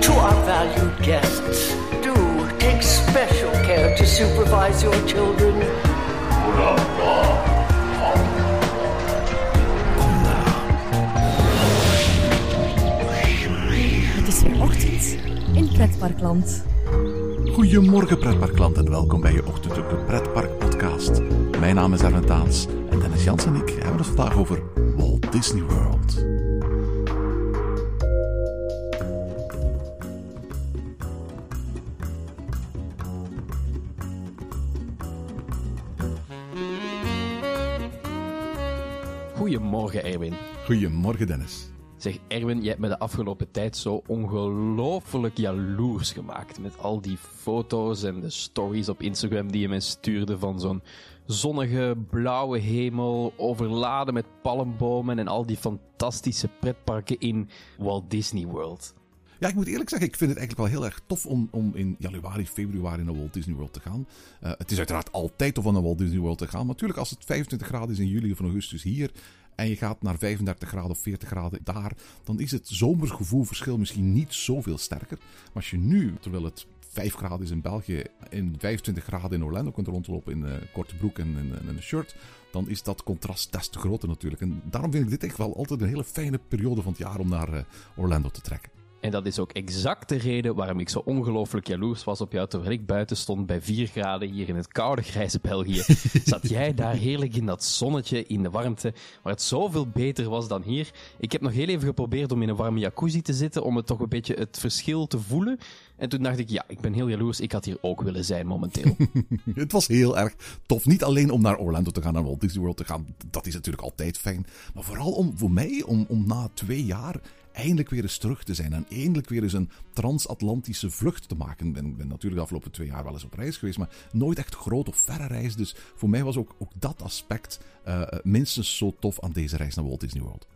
To our valued guests, do take special care to supervise your children. Het is weer ochtend in Pretparkland. Goedemorgen pretparkland en welkom bij je ochtend op de Pretpark Podcast. Mijn naam is Erwin Taans en Dennis Jans en ik hebben het vandaag over Walt Disney World. Goedemorgen, Erwin. Goedemorgen Dennis. Zeg, Erwin, je hebt me de afgelopen tijd zo ongelooflijk jaloers gemaakt. Met al die foto's en de stories op Instagram die je me stuurde van zo'n zonnige blauwe hemel, overladen met palmbomen en al die fantastische pretparken in Walt Disney World. Ja, ik moet eerlijk zeggen, ik vind het eigenlijk wel heel erg tof om, om in januari, februari naar Walt Disney World te gaan. Uh, het is uiteraard altijd tof om naar Walt Disney World te gaan. Maar natuurlijk, als het 25 graden is in juli of augustus hier en je gaat naar 35 graden of 40 graden daar, dan is het zomergevoelverschil misschien niet zoveel sterker. Maar als je nu, terwijl het 5 graden is in België, in 25 graden in Orlando kunt rondlopen in uh, korte broek en, en, en, een shirt, dan is dat contrast des te groter natuurlijk. En daarom vind ik dit echt wel altijd een hele fijne periode van het jaar om naar uh, Orlando te trekken. En dat is ook exact de reden waarom ik zo ongelooflijk jaloers was op jou terwijl ik buiten stond bij 4 graden hier in het koude grijze België. Zat jij daar heerlijk in dat zonnetje, in de warmte, waar het zoveel beter was dan hier. Ik heb nog heel even geprobeerd om in een warme jacuzzi te zitten, om het toch een beetje het verschil te voelen. En toen dacht ik, ja, ik ben heel jaloers, ik had hier ook willen zijn momenteel. het was heel erg tof. Niet alleen om naar Orlando te gaan, naar Walt Disney World te gaan, dat is natuurlijk altijd fijn. Maar vooral om, voor mij, om, om na twee jaar eindelijk weer eens terug te zijn en eindelijk weer eens een transatlantische vlucht te maken. Ik ben, natuurlijk de afgelopen twee jaar wel eens op reis geweest, maar nooit echt groot of verre reis. Dus voor mij was ook, ook dat aspect uh, minstens zo tof aan deze reis naar Walt Disney World.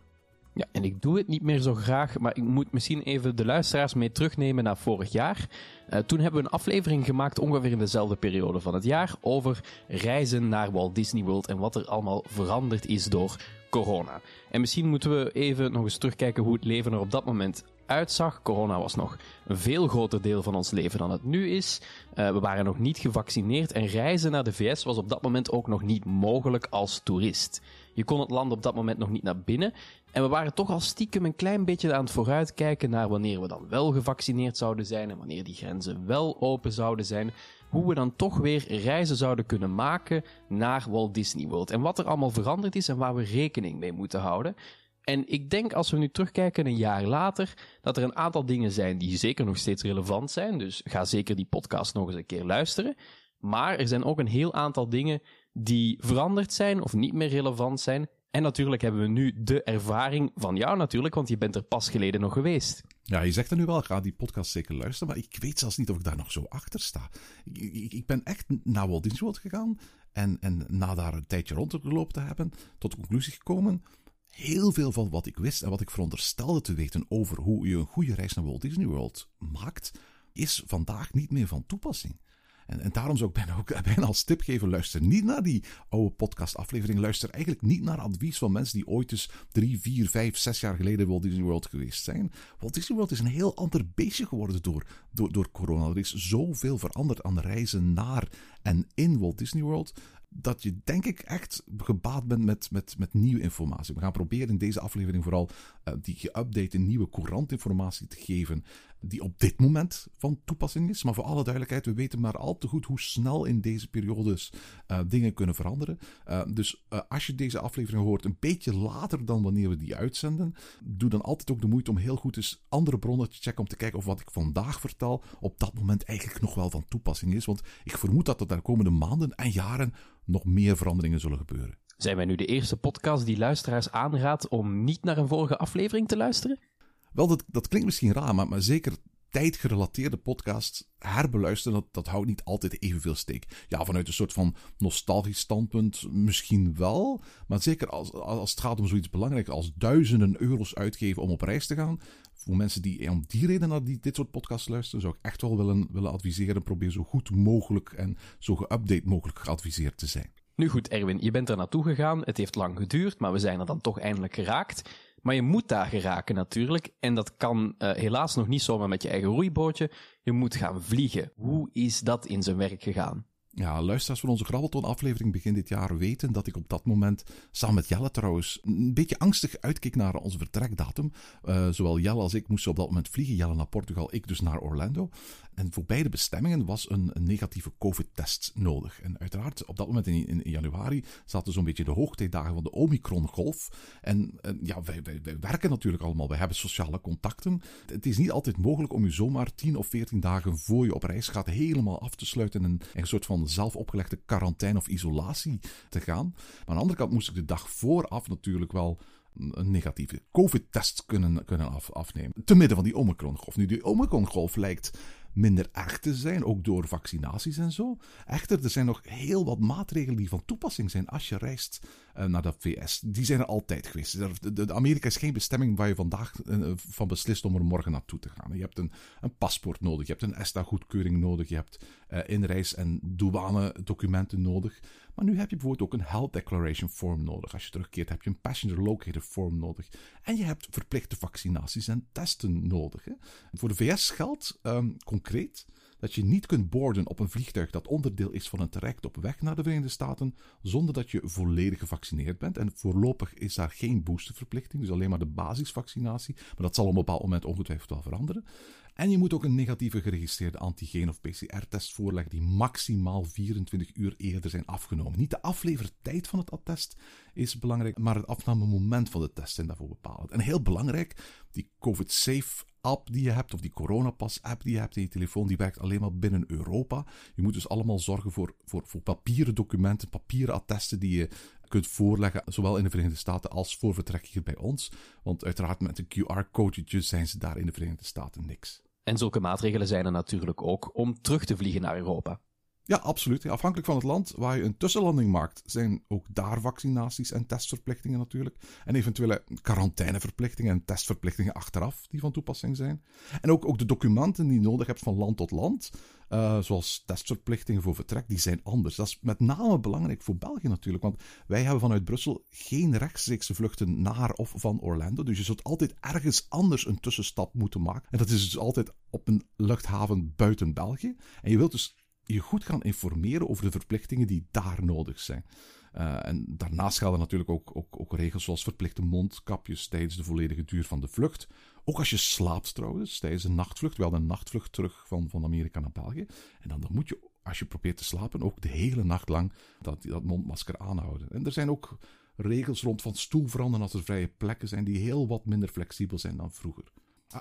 Ja, en ik doe het niet meer zo graag, maar ik moet misschien even de luisteraars mee terugnemen naar vorig jaar. Uh, toen hebben we een aflevering gemaakt, ongeveer in dezelfde periode van het jaar, over reizen naar Walt Disney World en wat er allemaal veranderd is door corona. En misschien moeten we even nog eens terugkijken hoe het leven er op dat moment uitzag. Corona was nog een veel groter deel van ons leven dan het nu is. Uh, we waren nog niet gevaccineerd en reizen naar de VS was op dat moment ook nog niet mogelijk als toerist. Je kon het land op dat moment nog niet naar binnen. En we waren toch al stiekem een klein beetje aan het vooruitkijken naar wanneer we dan wel gevaccineerd zouden zijn en wanneer die grenzen wel open zouden zijn. Hoe we dan toch weer reizen zouden kunnen maken naar Walt Disney World. En wat er allemaal veranderd is en waar we rekening mee moeten houden. En ik denk als we nu terugkijken een jaar later, dat er een aantal dingen zijn die zeker nog steeds relevant zijn. Dus ga zeker die podcast nog eens een keer luisteren. Maar er zijn ook een heel aantal dingen die veranderd zijn of niet meer relevant zijn. En natuurlijk hebben we nu de ervaring van jou natuurlijk, want je bent er pas geleden nog geweest. Ja, je zegt er nu wel, ga die podcast zeker luisteren, maar ik weet zelfs niet of ik daar nog zo achter sta. Ik, ik, ik ben echt naar Walt Disney World gegaan en, en na daar een tijdje rondgelopen te hebben, tot de conclusie gekomen, heel veel van wat ik wist en wat ik veronderstelde te weten over hoe je een goede reis naar Walt Disney World maakt, is vandaag niet meer van toepassing. En, daarom zou ik bijna, ook, bijna als tip geven: luister niet naar die oude podcast-aflevering. Luister eigenlijk niet naar advies van mensen die ooit eens drie, vier, vijf, zes jaar geleden Walt Disney World geweest zijn. Walt Disney World is een heel ander beestje geworden door, door, door corona. Er is zoveel veranderd aan reizen naar en in Walt Disney World dat je denk ik echt gebaat bent met, met, met nieuwe informatie. We gaan proberen in deze aflevering vooral uh, die geüpdate nieuwe courantinformatie te geven die op dit moment van toepassing is. Maar voor alle duidelijkheid, we weten maar al te goed hoe snel in deze periodes uh, dingen kunnen veranderen. Uh, dus uh, als je deze aflevering hoort een beetje later dan wanneer we die uitzenden, doe dan altijd ook de moeite om heel goed eens andere bronnen te checken om te kijken of wat ik vandaag vertel op dat moment eigenlijk nog wel van toepassing is. Want ik vermoed dat er de komende maanden en jaren nog meer veranderingen zullen gebeuren. Zijn wij nu de eerste podcast die luisteraars aanraadt om niet naar een vorige aflevering te luisteren? Wel, dat, dat klinkt misschien raar, maar, zeker tijdgerelateerde podcast herbeluisteren, dat, dat houdt niet altijd evenveel steek. Ja, vanuit een soort van nostalgisch standpunt misschien wel. Maar zeker als, als het gaat om zoiets belangrijks als duizenden euro's uitgeven om op reis te gaan. Voor mensen die om die reden naar die, dit soort podcasts luisteren, zou ik echt wel willen, willen adviseren. Probeer zo goed mogelijk en zo geüpdate mogelijk geadviseerd te zijn. Nu goed, Erwin, je bent er naartoe gegaan. Het heeft lang geduurd, maar we zijn er dan toch eindelijk geraakt. Maar je moet daar geraken natuurlijk. En dat kan uh, helaas nog niet zomaar met je eigen roeibootje. Je moet gaan vliegen. Hoe is dat in zijn werk gegaan? Ja, luisteraars van onze Grabbelton-aflevering begin dit jaar weten dat ik op dat moment, samen met Jelle trouwens, een beetje angstig uitkeek naar onze vertrekdatum. Uh, zowel Jelle als ik moesten op dat moment vliegen. Jelle naar Portugal, ik dus naar Orlando. En voor beide bestemmingen was een, negatieve COVID-test nodig. En uiteraard, op dat moment in, januari zaten zo'n beetje de hoogtijdagen van de Omicron-golf. En, ja, wij, werken natuurlijk allemaal, wij hebben sociale contacten. Het is niet altijd mogelijk om je zomaar 10 of 14 dagen voor je op reis gaat helemaal af te sluiten en een soort van zelf opgelegde quarantaine of isolatie te gaan. Maar aan de andere kant moest ik de dag vooraf natuurlijk wel een negatieve COVID-test kunnen, kunnen af, afnemen. Te midden van die Omicron-golf. Nu, die Omicron-golf lijkt minder erg te zijn, ook door vaccinaties en zo. Echter, er zijn nog heel wat maatregelen die van toepassing zijn als je reist uh, naar de VS. Die zijn er altijd geweest. Amerika is geen bestemming waar je vandaag uh, van beslist om er morgen naartoe te gaan. Je hebt een, een paspoort nodig, je hebt een ESTA-goedkeuring nodig, je hebt inreis- en douane-documenten nodig. Maar nu heb je bijvoorbeeld ook een Health Declaration Form nodig. Als je terugkeert heb je een Passenger Locator Form nodig. En je hebt verplichte vaccinaties en testen nodig. Hè. Voor de VS geldt um, concreet dat je niet kunt boorden op een vliegtuig dat onderdeel is van een traject op weg naar de Verenigde Staten zonder dat je volledig gevaccineerd bent. En voorlopig is daar geen boosterverplichting, dus alleen maar de basisvaccinatie. Maar dat zal op een bepaald moment ongetwijfeld wel veranderen. En je moet ook een negatieve geregistreerde antigeen- of PCR-test voorleggen die maximaal 24 uur eerder zijn afgenomen. Niet de aflevertijd van het attest is belangrijk, maar het afnamemoment van de test zijn daarvoor bepalend. En heel belangrijk, die COVID-safe app die je hebt, of die coronapas-app die je hebt in je telefoon, die werkt alleen maar binnen Europa. Je moet dus allemaal zorgen voor, voor, voor papieren documenten, papieren attesten die je kunt voorleggen, zowel in de Verenigde Staten als voor vertrek hier bij ons. Want uiteraard met een QR-code zijn ze daar in de Verenigde Staten niks. En zulke maatregelen zijn er natuurlijk ook om terug te vliegen naar Europa. Ja, absoluut. Afhankelijk van het land waar je een tussenlanding maakt, zijn ook daar vaccinaties en testverplichtingen natuurlijk. En eventuele quarantaineverplichtingen en testverplichtingen achteraf die van toepassing zijn. En ook, ook de documenten die je nodig hebt van land tot land, uh, zoals testverplichtingen voor vertrek, die zijn anders. Dat is met name belangrijk voor België natuurlijk, want wij hebben vanuit Brussel geen rechtstreekse vluchten naar of van Orlando. Dus je zult altijd ergens anders een tussenstap moeten maken. En dat is dus altijd op een luchthaven buiten België. En je wilt dus je goed gaan informeren over de verplichtingen die daar nodig zijn. Uh, en daarnaast gelden natuurlijk ook, ook, ook, regels zoals verplichte mondkapjes tijdens de volledige duur van de vlucht. Ook als je slaapt trouwens, tijdens een nachtvlucht. We hadden een nachtvlucht terug van, van Amerika naar België. En dan, dan moet je, als je probeert te slapen, ook de hele nacht lang dat, dat mondmasker aanhouden. En er zijn ook regels rond van stoel veranderen als er vrije plekken zijn die heel wat minder flexibel zijn dan vroeger.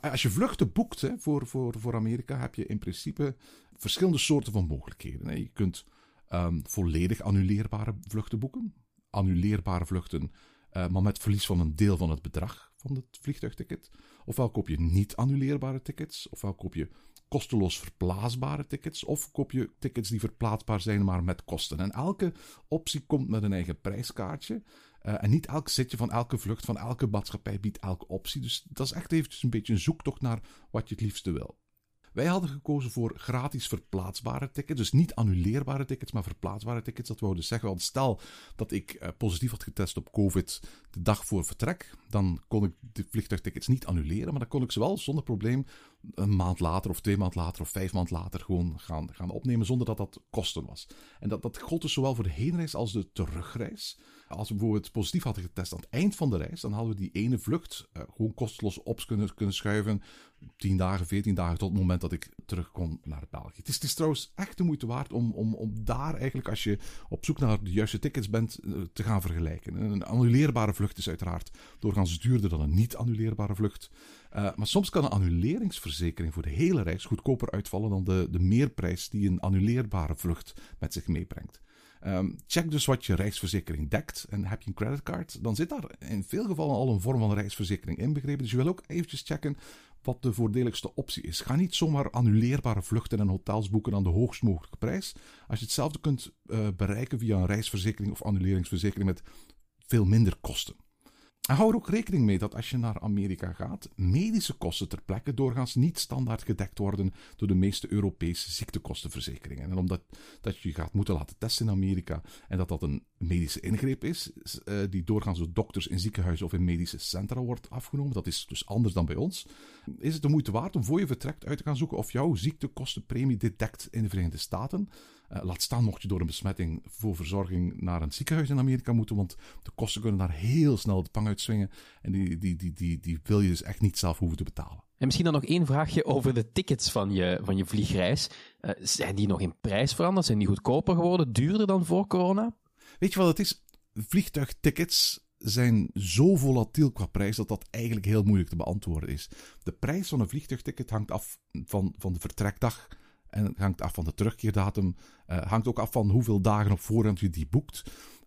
Als je vluchten boekt voor, voor, voor Amerika, heb je in principe verschillende soorten van mogelijkheden. Je kunt um, volledig annuleerbare vluchten boeken. Annuleerbare vluchten, uh, maar met verlies van een deel van het bedrag van het vliegtuigticket. Ofwel koop je niet annuleerbare tickets, ofwel koop je kosteloos verplaatsbare tickets, of koop je tickets die verplaatsbaar zijn, maar met kosten. En elke optie komt met een eigen prijskaartje. Uh, en niet elk zitje van elke vlucht van elke maatschappij biedt elke optie. Dus dat is echt eventjes een beetje een zoektocht naar wat je het liefste wil. Wij hadden gekozen voor gratis verplaatsbare tickets. Dus niet annuleerbare tickets, maar verplaatsbare tickets. Dat wou dus zeggen, want stel dat ik uh, positief had getest op COVID de dag voor vertrek, dan kon ik de vliegtuigtickets niet annuleren, maar dan kon ik ze wel zonder probleem een maand later of twee maand later of vijf maand later gewoon gaan, gaan opnemen zonder dat dat kosten was. En dat, dat gold dus zowel voor de heenreis als de terugreis. Als we bijvoorbeeld positief hadden getest aan het eind van de reis, dan hadden we die ene vlucht uh, gewoon kosteloos op kunnen, kunnen schuiven. 10 dagen, 14 dagen tot het moment dat ik terugkom naar België. Het is, het is trouwens echt de moeite waard om, om, om daar eigenlijk, als je op zoek naar de juiste tickets bent, uh, te gaan vergelijken. Een annuleerbare vlucht is uiteraard doorgaans duurder dan een niet annuleerbare vlucht. Uh, maar soms kan een annuleringsverzekering voor de hele reis goedkoper uitvallen dan de, de meerprijs die een annuleerbare vlucht met zich meebrengt. Um, check dus wat je reisverzekering dekt. En heb je een creditcard, dan zit daar in veel gevallen al een vorm van reisverzekering inbegrepen. Dus je wil ook eventjes checken wat de voordeligste optie is. Ga niet zomaar annuleerbare vluchten en hotels boeken aan de hoogst mogelijke prijs. Als je hetzelfde kunt uh, bereiken via een reisverzekering of annuleringsverzekering met veel minder kosten. En hou er ook rekening mee dat als je naar Amerika gaat, medische kosten ter plekke doorgaans niet standaard gedekt worden door de meeste Europese ziektekostenverzekeringen. En omdat dat je gaat moeten laten testen in Amerika en dat dat een medische ingreep is, uh, die doorgaans door dokters in ziekenhuizen of in medische centra wordt afgenomen. Dat is dus anders dan bij ons. Is het de moeite waard om voor je vertrekt uit te gaan zoeken of jouw ziektekostenpremie dit dekt in de Verenigde Staten? Uh, laat staan mocht je door een besmetting voor verzorging naar een ziekenhuis in Amerika moeten, want de kosten kunnen daar heel snel de pang uitswingen. En die, die, die, die, die wil je dus echt niet zelf hoeven te betalen. En misschien dan nog één vraagje over de tickets van je, van je vliegreis. Uh, zijn die nog in prijs veranderd? Zijn die goedkoper geworden? Duurder dan voor corona? Weet je wat het is? Vliegtuigtickets zijn zo volatiel qua prijs dat dat eigenlijk heel moeilijk te beantwoorden is. De prijs van een vliegtuigticket hangt af van, van de vertrekdag en hangt af van de terugkeerdatum. Uh, hangt ook af van hoeveel dagen op voorhand je die boekt.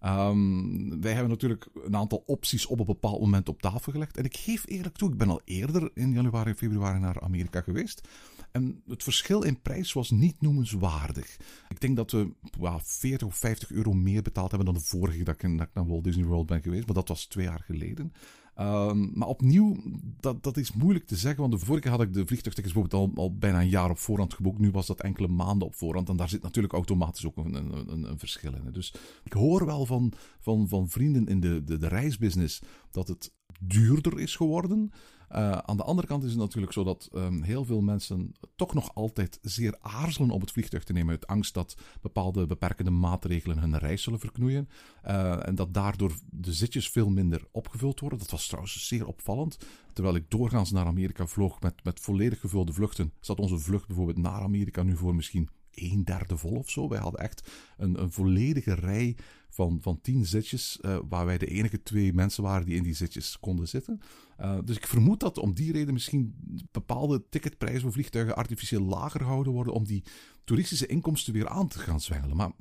Um, wij hebben natuurlijk een aantal opties op een bepaald moment op tafel gelegd. En ik geef eerlijk toe, ik ben al eerder in januari en februari naar Amerika geweest. En het verschil in prijs was niet noemenswaardig. Ik denk dat we well, 40 of 50 euro meer betaald hebben dan de vorige dat ik, dat ik naar Walt Disney World ben geweest. Maar dat was twee jaar geleden. Um, maar opnieuw, dat, dat is moeilijk te zeggen. Want de vorige keer had ik de vliegtuigtickets bijvoorbeeld al, al bijna een jaar op voorhand geboekt. Nu was dat enkele maanden op voorhand. En daar zit natuurlijk automatisch ook een, een, een, een verschil in. Dus ik hoor wel van, van, van vrienden in de, de, de reisbusiness dat het duurder is geworden. Uh, aan de andere kant is het natuurlijk zo dat um, heel veel mensen toch nog altijd zeer aarzelen om het vliegtuig te nemen uit angst dat bepaalde beperkende maatregelen hun reis zullen verknoeien. Uh, en dat daardoor de zitjes veel minder opgevuld worden. Dat was trouwens zeer opvallend. Terwijl ik doorgaans naar Amerika vloog met, met volledig gevulde vluchten, zat onze vlucht bijvoorbeeld naar Amerika nu voor misschien een derde vol of zo. Wij hadden echt een, een volledige rij van, van tien zitjes, uh, waar wij de enige twee mensen waren die in die zitjes konden zitten. Uh, dus ik vermoed dat om die reden misschien bepaalde ticketprijzen voor vliegtuigen artificieel lager gehouden worden om die toeristische inkomsten weer aan te gaan zwengelen. Maar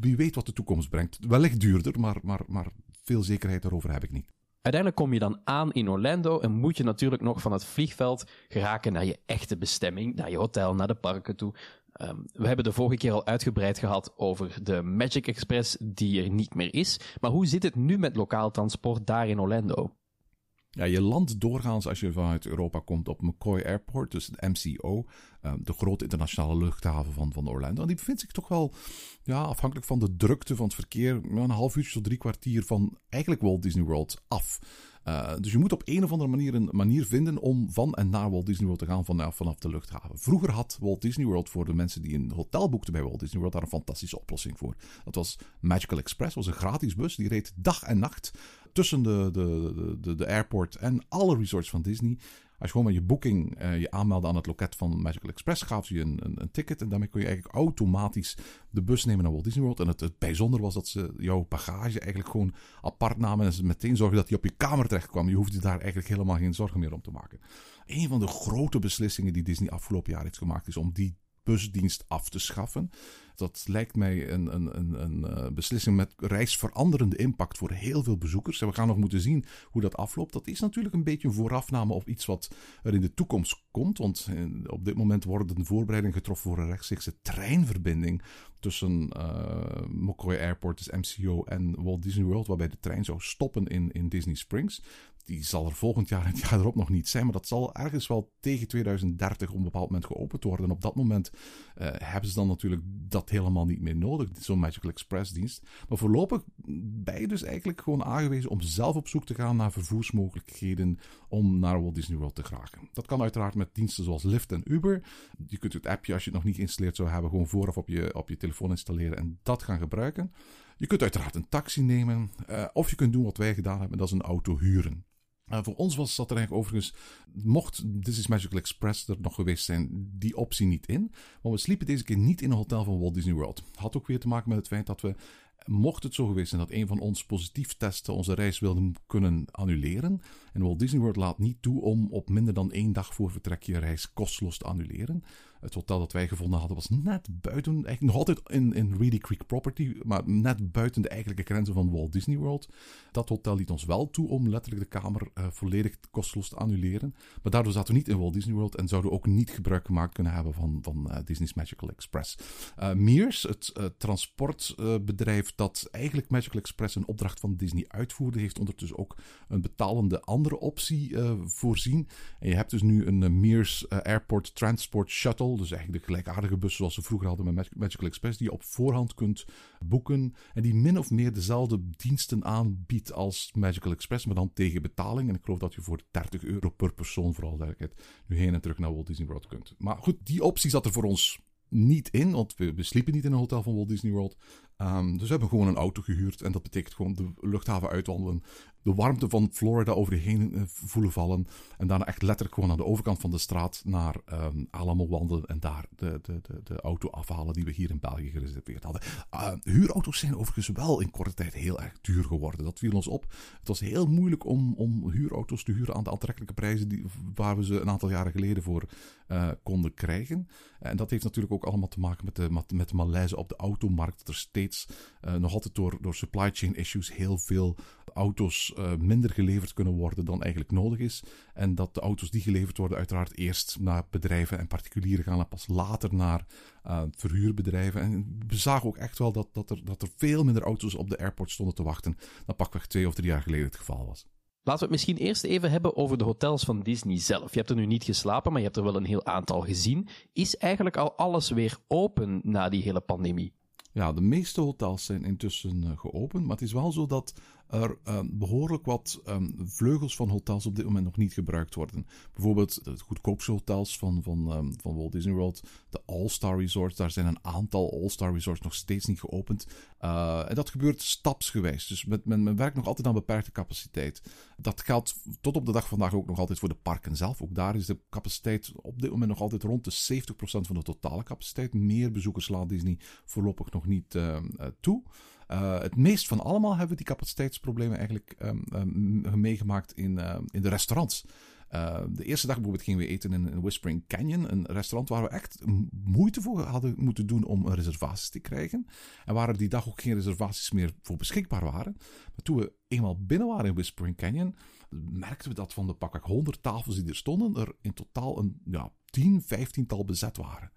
wie weet wat de toekomst brengt. Wellicht duurder, maar, maar, maar veel zekerheid daarover heb ik niet. Uiteindelijk kom je dan aan in Orlando en moet je natuurlijk nog van het vliegveld geraken naar je echte bestemming, naar je hotel, naar de parken toe. Um, we hebben de vorige keer al uitgebreid gehad over de Magic Express die er niet meer is. Maar hoe zit het nu met lokaal transport daar in Orlando? Ja, je landt doorgaans als je vanuit Europa komt op McCoy Airport, dus het MCO, um, de grote internationale luchthaven van, van Orlando. En die bevindt zich toch wel, ja, afhankelijk van de drukte van het verkeer, een half uurtje tot drie kwartier van eigenlijk Walt Disney World af. Uh, dus je moet op een of andere manier een manier vinden om van en naar Walt Disney World te gaan vanaf, vanaf de luchthaven. Vroeger had Walt Disney World voor de mensen die een hotel boekten bij Walt Disney World daar een fantastische oplossing voor. Dat was Magical Express, was een gratis bus. Die reed dag en nacht tussen de, de, de, de airport en alle resorts van Disney. Als je gewoon met je boeking uh, je aanmeldde aan het loket van Magical Express, gaf je een, een, een, ticket. En daarmee kon je eigenlijk automatisch de bus nemen naar Walt Disney World. En het, het bijzonder was dat ze jouw bagage eigenlijk gewoon apart namen. En ze meteen zorgden dat die op je kamer terecht kwam. Je hoefde daar eigenlijk helemaal geen zorgen meer om te maken. Een van de grote beslissingen die Disney afgelopen jaar heeft gemaakt, is om die busdienst af te schaffen. Dat lijkt mij een, een, een, een eh, beslissing met reisveranderende impact voor heel veel bezoekers. En we gaan nog moeten zien hoe dat afloopt. Dat is natuurlijk een beetje een voorafname op iets wat er in de toekomst komt. Want eh, op dit moment worden de voorbereidingen getroffen voor een rechtstreekse treinverbinding tussen uh, McCoy Airport, dus MCO, en Walt Disney World, waarbij de trein zou stoppen in, in Disney Springs die zal er volgend jaar en het jaar erop nog niet zijn. Maar dat zal ergens wel tegen 2030 op een bepaald moment geopend worden. En op dat moment uh, hebben ze dan natuurlijk dat helemaal niet meer nodig. Zo'n Magical Express dienst. Maar voorlopig ben je dus eigenlijk gewoon aangewezen om zelf op zoek te gaan naar vervoersmogelijkheden om naar Walt Disney World te geraken. Dat kan uiteraard met diensten zoals Lyft en Uber. Je kunt het appje, als je het nog niet geïnstalleerd zou hebben, gewoon vooraf op je, op je telefoon installeren en dat gaan gebruiken. Je kunt uiteraard een taxi nemen, uh, of je kunt doen wat wij gedaan hebben, dat is een auto huren. Uh, voor ons was, zat er eigenlijk overigens, mocht This is Magical Express er nog geweest zijn, die optie niet in. Maar we sliepen deze keer niet in een hotel van Walt Disney World. Had ook weer te maken met het feit dat we, mocht het zo geweest zijn dat een van ons positief testen onze reis wilde kunnen annuleren. En Walt Disney World laat niet toe om op minder dan één dag voor vertrek je reis kosteloos te annuleren. Het hotel dat wij gevonden hadden was net buiten, eigenlijk nog altijd in, in Reedy Creek Property, maar net buiten de eigenlijke grenzen van Walt Disney World. Dat hotel liet ons wel toe om letterlijk de kamer uh, volledig kosteloos te annuleren. Maar daardoor zaten we niet in Walt Disney World en zouden we ook niet gebruik gemaakt kunnen hebben van, van uh, Disney's Magical Express. Uh, Mears, het transportbedrijf dat eigenlijk Magical Express een opdracht van Disney uitvoerde, heeft ondertussen ook een betalende andere optie voorzien. En je hebt dus nu een Mears Airport Transport Shuttle. Dus eigenlijk de gelijkaardige bus zoals ze vroeger hadden met Magical Express. Die je op voorhand kunt boeken. En die min of meer dezelfde diensten aanbiedt als Magical Express. Maar dan tegen betaling. En ik geloof dat je voor 30 euro per persoon, vooral duidelijkheid, nu heen en terug naar Walt Disney World kunt. Maar goed, die optie zat er voor ons niet in, want we, sliepen niet in een hotel van Walt Disney World. Um, dus we hebben gewoon een auto gehuurd en dat betekent gewoon de luchthaven uitwandelen, de warmte van Florida over je heen uh, voelen vallen en daarna echt letterlijk gewoon aan de overkant van de straat naar um, Alamo wandelen en daar de, de, de, de, auto afhalen die we hier in België gereserveerd hadden. Uh, huurauto's zijn overigens wel in korte tijd heel erg duur geworden. Dat viel ons op. Het was heel moeilijk om, om huurauto's te huren aan de aantrekkelijke prijzen die, waar we ze een aantal jaren geleden voor uh, konden krijgen. En dat heeft natuurlijk ook allemaal te maken met de, met malaise op de automarkt. Dat er steeds, nog altijd door, door supply chain issues, heel veel auto's uh, minder geleverd kunnen worden dan eigenlijk nodig is. En dat de auto's die geleverd worden uiteraard eerst naar bedrijven en particulieren gaan en pas later naar uh, verhuurbedrijven. En we zagen ook echt wel dat, dat, er, dat er veel minder auto's op de airport stonden te wachten dan pakweg twee of drie jaar geleden het geval was. Laten we het misschien eerst even hebben over de hotels van Disney zelf. Je hebt er nu niet geslapen, maar je hebt er wel een heel aantal gezien. Is eigenlijk al alles weer open na die hele pandemie? Ja, de meeste hotels zijn intussen uh, geopend, maar het is wel zo dat er uh, behoorlijk wat um, vleugels van hotels op dit moment nog niet gebruikt worden. Bijvoorbeeld de goedkoopste hotels van, van, um, van Walt Disney World, de All-Star Resorts. Daar zijn een aantal All-Star Resorts nog steeds niet geopend. Uh, en dat gebeurt stapsgewijs. Dus met, men, men werkt nog altijd aan beperkte capaciteit. Dat geldt tot op de dag vandaag ook nog altijd voor de parken zelf. Ook daar is de capaciteit op dit moment nog altijd rond de 70% van de totale capaciteit. Meer bezoekers laat Disney voorlopig nog niet uh, toe. Uh, het meest van allemaal hebben we die capaciteitsproblemen eigenlijk um, meegemaakt in, uh, in de restaurants. Uh, de eerste dag bijvoorbeeld gingen we eten in, in, Whispering Canyon, een restaurant waar we echt moeite voor hadden moeten doen om reservaties te krijgen. En waar er die dag ook geen reservaties meer voor beschikbaar waren. Maar toen we eenmaal binnen waren in Whispering Canyon, merkten we dat van de pakweg 100 tafels die er stonden, er in totaal een ja, 10, 15 tal bezet waren.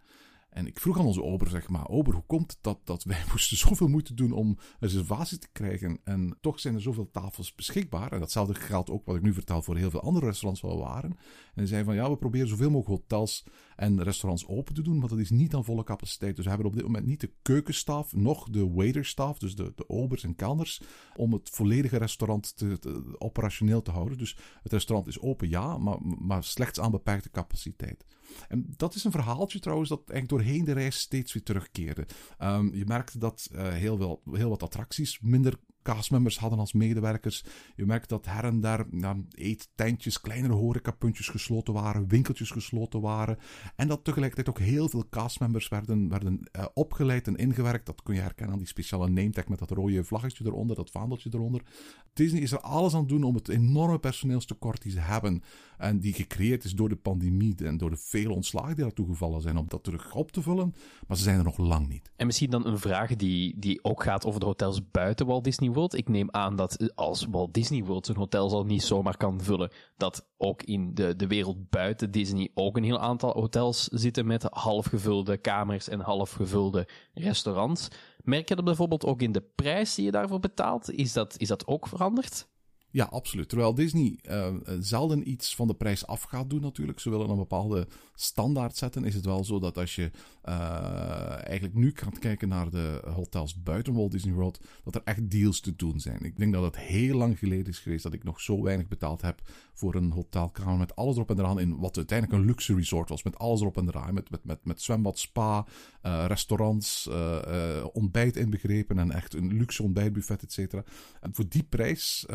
En ik vroeg aan onze ober, zeg maar, ober, hoe komt het dat, dat wij moesten zoveel moeite doen om reservatie te krijgen en toch zijn er zoveel tafels beschikbaar? En datzelfde geldt ook, wat ik nu vertel, voor heel veel andere restaurants waar we waren. En hij zei van, ja, we proberen zoveel mogelijk hotels en restaurants open te doen, maar dat is niet aan volle capaciteit. Dus we hebben op dit moment niet de keukenstaf, nog de waiterstaf, dus de, de obers en kelners, om het volledige restaurant te, operationeel te houden. Dus het restaurant is open, ja, maar, maar slechts aan beperkte capaciteit. En dat is een verhaaltje trouwens dat eigenlijk doorheen de reis steeds weer terugkeerde. Um, je merkte dat uh, heel, wel, heel wat attracties minder castmembers hadden als medewerkers. Je merkt dat her en daar nou, eettentjes, kleinere horecapuntjes gesloten waren, winkeltjes gesloten waren. En dat tegelijkertijd ook heel veel castmembers werden, werden uh, opgeleid en ingewerkt. Dat kun je herkennen aan die speciale nametag met dat rode vlaggetje eronder, dat vaandeltje eronder. Disney is er alles aan het doen om het enorme personeelstekort die ze hebben en die gecreëerd is door de pandemie en door de vele ontslagen die daartoe gevallen zijn, om dat terug op te vullen. Maar ze zijn er nog lang niet. En misschien dan een vraag die, die ook gaat over de hotels buiten Walt Disney World. Ik neem aan dat als Walt Disney World zijn hotel al niet zomaar kan vullen, dat ook in de, de wereld buiten Disney ook een heel aantal hotels zitten met halfgevulde kamers en halfgevulde restaurants. Merk je dat bijvoorbeeld ook in de prijs die je daarvoor betaalt? Is dat, is dat ook veranderd? Ja, absoluut. Terwijl Disney uh, zelden iets van de prijs af gaat doen natuurlijk. Ze willen een bepaalde standaard zetten. Is het wel zo dat als je uh, eigenlijk nu gaat kijken naar de hotels buiten Walt Disney World, dat er echt deals te doen zijn. Ik denk dat het heel lang geleden is geweest dat ik nog zo weinig betaald heb voor een hotelkamer met alles erop en eraan in wat uiteindelijk een luxe resort was. Met alles erop en eraan. Met, met, met, zwembad, spa, restaurants, ontbijt inbegrepen en echt een luxe ontbijtbuffet, et cetera. En voor die prijs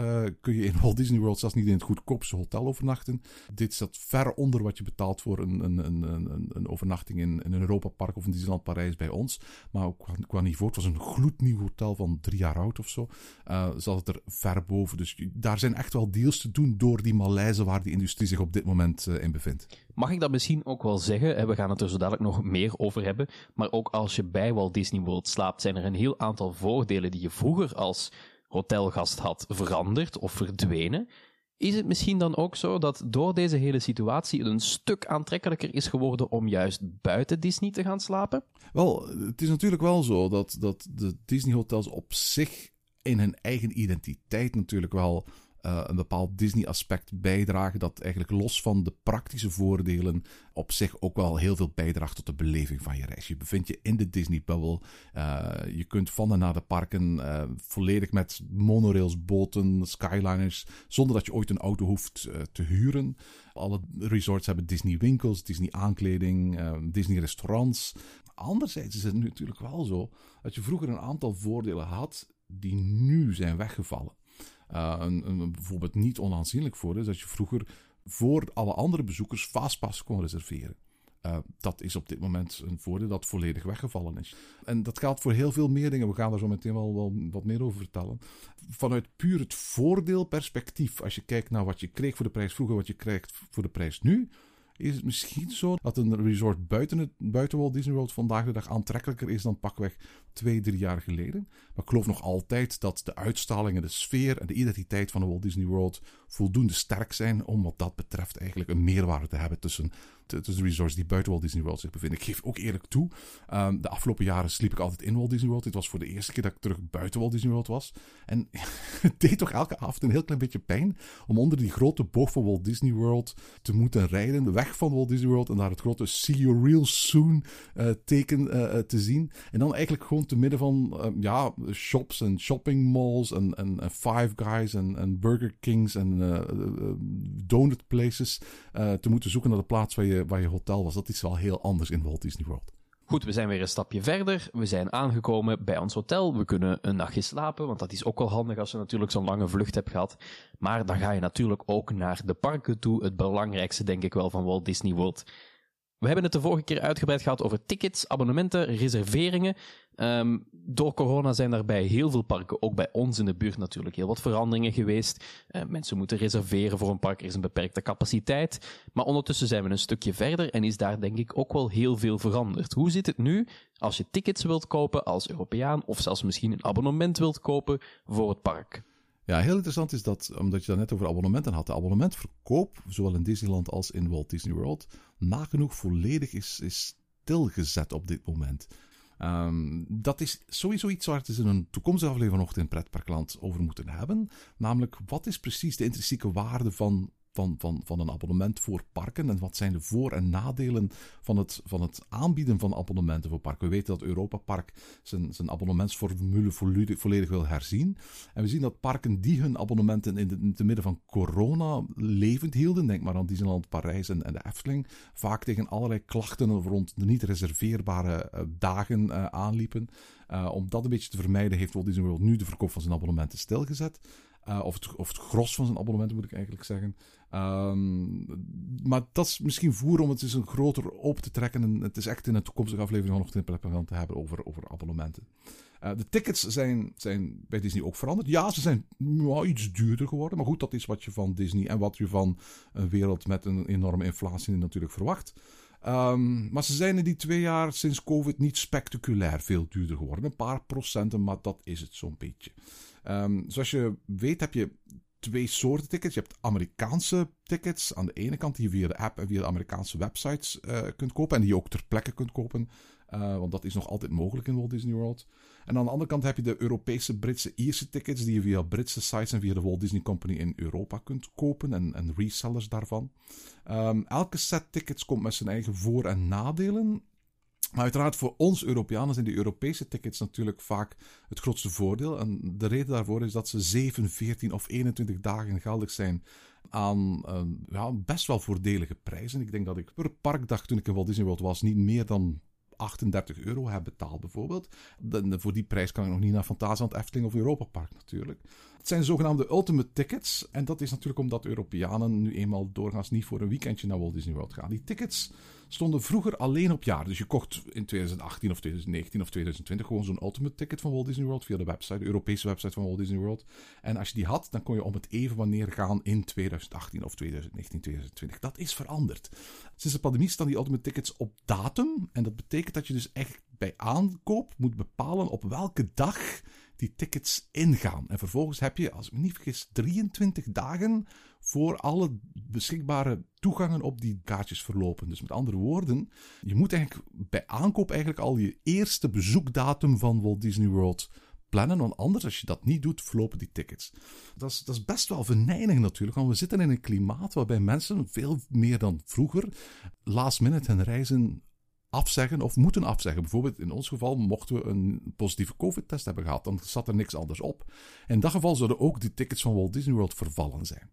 kun je in Walt Disney World zelfs niet in het goedkoopste hotel overnachten. Dit staat ver onder wat je betaalt voor een, een, een, een, overnachting in, in een Europa Park of een Disneyland Parijs bij ons. Maar ook qua, qua niveau, het was een gloednieuw hotel van drie jaar oud of zo. Uh, zat het er ver boven. Dus daar zijn echt wel deals te doen door die malaise waar die industrie zich op dit moment uh, in bevindt. Mag ik dat misschien ook wel zeggen? We gaan het er zo dadelijk nog meer over hebben. Maar ook als je bij Walt Disney World slaapt, zijn er een heel aantal voordelen die je vroeger als hotelgast had veranderd of verdwenen. Is het misschien dan ook zo dat door deze hele situatie het een stuk aantrekkelijker is geworden om juist buiten Disney te gaan slapen? Wel, het is natuurlijk wel zo dat, dat de Disney-hotels op zich in hun eigen identiteit natuurlijk wel uh, een bepaald Disney-aspect bijdragen dat eigenlijk los van de praktische voordelen op zich ook wel heel veel bijdraagt tot de beleving van je reis. Je bevindt je in de Disney-bubbel. Uh, je kunt van en naar de parken uh, volledig met monorails, boten, skyliners, zonder dat je ooit een auto hoeft te huren. Alle resorts hebben Disney-winkels, Disney-aankleding, Disney-restaurants. Anderzijds is het natuurlijk wel zo dat je vroeger een aantal voordelen had die nu zijn weggevallen. Uh, een, bijvoorbeeld niet onaanzienlijk voor is dat je vroeger voor alle andere bezoekers fastpass kon reserveren. Uh, dat is op dit moment een voordeel dat volledig weggevallen is. En dat geldt voor heel veel meer dingen. We gaan daar zo meteen wel, wel wat meer over vertellen. Vanuit puur het voordeelperspectief, als je kijkt naar wat je kreeg voor de prijs vroeger, wat je krijgt voor de prijs nu, is het misschien zo dat een resort buiten, het, buiten Walt Disney World vandaag de dag aantrekkelijker is dan pakweg twee, drie jaar geleden. Maar ik geloof nog altijd dat de uitstralingen, de sfeer en de identiteit van de Walt Disney World voldoende sterk zijn om wat dat betreft eigenlijk een meerwaarde te hebben tussen tussen de resorts die buiten Walt Disney World zich bevinden. Ik geef ook eerlijk toe, um, de afgelopen jaren sliep ik altijd in Walt Disney World. Dit was voor de eerste keer dat ik terug buiten Walt Disney World was. En het deed toch elke avond een heel klein beetje pijn om onder die grote boog van Walt Disney World te moeten rijden. Weg van Walt Disney World en daar het grote See You Real Soon uh, teken uh, te zien. En dan eigenlijk gewoon te midden van uh, ja, shops en shopping malls en, en, en Five Guys en, en Burger Kings en donut places te moeten zoeken naar de plaats waar je waar je hotel was. Dat is wel heel anders in Walt Disney World. Goed, we zijn weer een stapje verder. We zijn aangekomen bij ons hotel. We kunnen een nachtje slapen, want dat is ook wel handig als je natuurlijk zo'n lange vlucht hebt gehad. Maar dan ga je natuurlijk ook naar de parken toe. Het belangrijkste, denk ik wel, van Walt Disney World. We hebben het de vorige keer uitgebreid gehad over tickets, abonnementen, reserveringen. Um, door corona zijn er bij heel veel parken, ook bij ons in de buurt natuurlijk, heel wat veranderingen geweest. Uh, mensen moeten reserveren voor een park, er is een beperkte capaciteit. Maar ondertussen zijn we een stukje verder en is daar denk ik ook wel heel veel veranderd. Hoe zit het nu als je tickets wilt kopen als Europeaan of zelfs misschien een abonnement wilt kopen voor het park? Ja, heel interessant is dat, omdat je dat net over abonnementen had, de abonnementverkoop, zowel in Disneyland als in Walt Disney World, nagenoeg volledig is, is stilgezet op dit moment. Um, dat is sowieso iets waar we in een toekomstige aflevering nog in Pretparkland over moeten hebben. Namelijk, wat is precies de intrinsieke waarde van van, van, van een abonnement voor parken? En wat zijn de voor- en nadelen van het, van het aanbieden van abonnementen voor parken? We weten dat Europa Park zijn, zijn abonnementsformule volledig wil herzien. En we zien dat parken die hun abonnementen in, de, in midden van corona levend hielden, denk maar aan Disneyland Parijs en, de Efteling, vaak tegen allerlei klachten rond de niet reserveerbare uh, dagen uh, aanliepen. Uh, om dat een beetje te vermijden heeft Walt Disney World nu de verkoop van zijn abonnementen stilgezet. Of, het, of het gros van zijn abonnementen moet ik eigenlijk zeggen. Um, maar dat is misschien voer om het eens een groter open te trekken. En het is echt in een toekomstige aflevering nog een te hebben over, over abonnementen. Uh, de tickets zijn, zijn bij Disney ook veranderd. Ja, ze zijn iets duurder geworden. Maar goed, dat is wat je van Disney en wat je van een wereld met een enorme inflatie natuurlijk verwacht. Um, maar ze zijn in die twee jaar sinds COVID niet spectaculair veel duurder geworden. Een paar procenten, maar dat is het zo'n beetje. Um, zoals je weet heb je twee soorten tickets. Je hebt Amerikaanse tickets aan de ene kant die je via de app en via de Amerikaanse websites uh, kunt kopen. En die je ook ter plekke kunt kopen. Uh, want dat is nog altijd mogelijk in Walt Disney World. En aan de andere kant heb je de Europese, Britse, Ierse tickets die je via Britse sites en via de Walt Disney Company in Europa kunt kopen en, en resellers daarvan. Um, elke set tickets komt met zijn eigen voor- en nadelen. Maar uiteraard voor ons Europeanen zijn die Europese tickets natuurlijk vaak het grootste voordeel. En de reden daarvoor is dat ze 7, 14 of 21 dagen geldig zijn aan uh, ja, best wel voordelige prijzen. Ik denk dat ik per parkdag toen ik in Walt Disney World was niet meer dan 38 euro heb betaald bijvoorbeeld. Voor die prijs kan ik nog niet naar Fantasieland, Efteling of Europa Park natuurlijk. Het zijn zogenaamde ultimate tickets. En dat is natuurlijk omdat Europeanen nu eenmaal doorgaans niet voor een weekendje naar Walt Disney World gaan. Die tickets stonden vroeger alleen op jaar. Dus je kocht in 2018 of 2019 of 2020 gewoon zo'n ultimate ticket van Walt Disney World via de website, de Europese website van Walt Disney World. En als je die had, dan kon je om het even wanneer gaan in 2018 of 2019, 2020. Dat is veranderd. Sinds de pandemie staan die ultimate tickets op datum. En dat betekent dat je dus echt bij aankoop moet bepalen op welke dag die tickets ingaan. En vervolgens heb je, als ik me niet vergis, 23 dagen voor alle beschikbare toegangen op die kaartjes verlopen. Dus met andere woorden, je moet eigenlijk bij aankoop eigenlijk al je eerste bezoekdatum van Walt Disney World plannen, want anders, als je dat niet doet, verlopen die tickets. Dat is, dat is best wel venijnig natuurlijk, want we zitten in een klimaat waarbij mensen veel meer dan vroeger last minute hun reizen afzeggen of moeten afzeggen. Bijvoorbeeld in ons geval mochten we een positieve COVID-test hebben gehad, dan zat er niks anders op. In dat geval zouden ook die tickets van Walt Disney World vervallen zijn.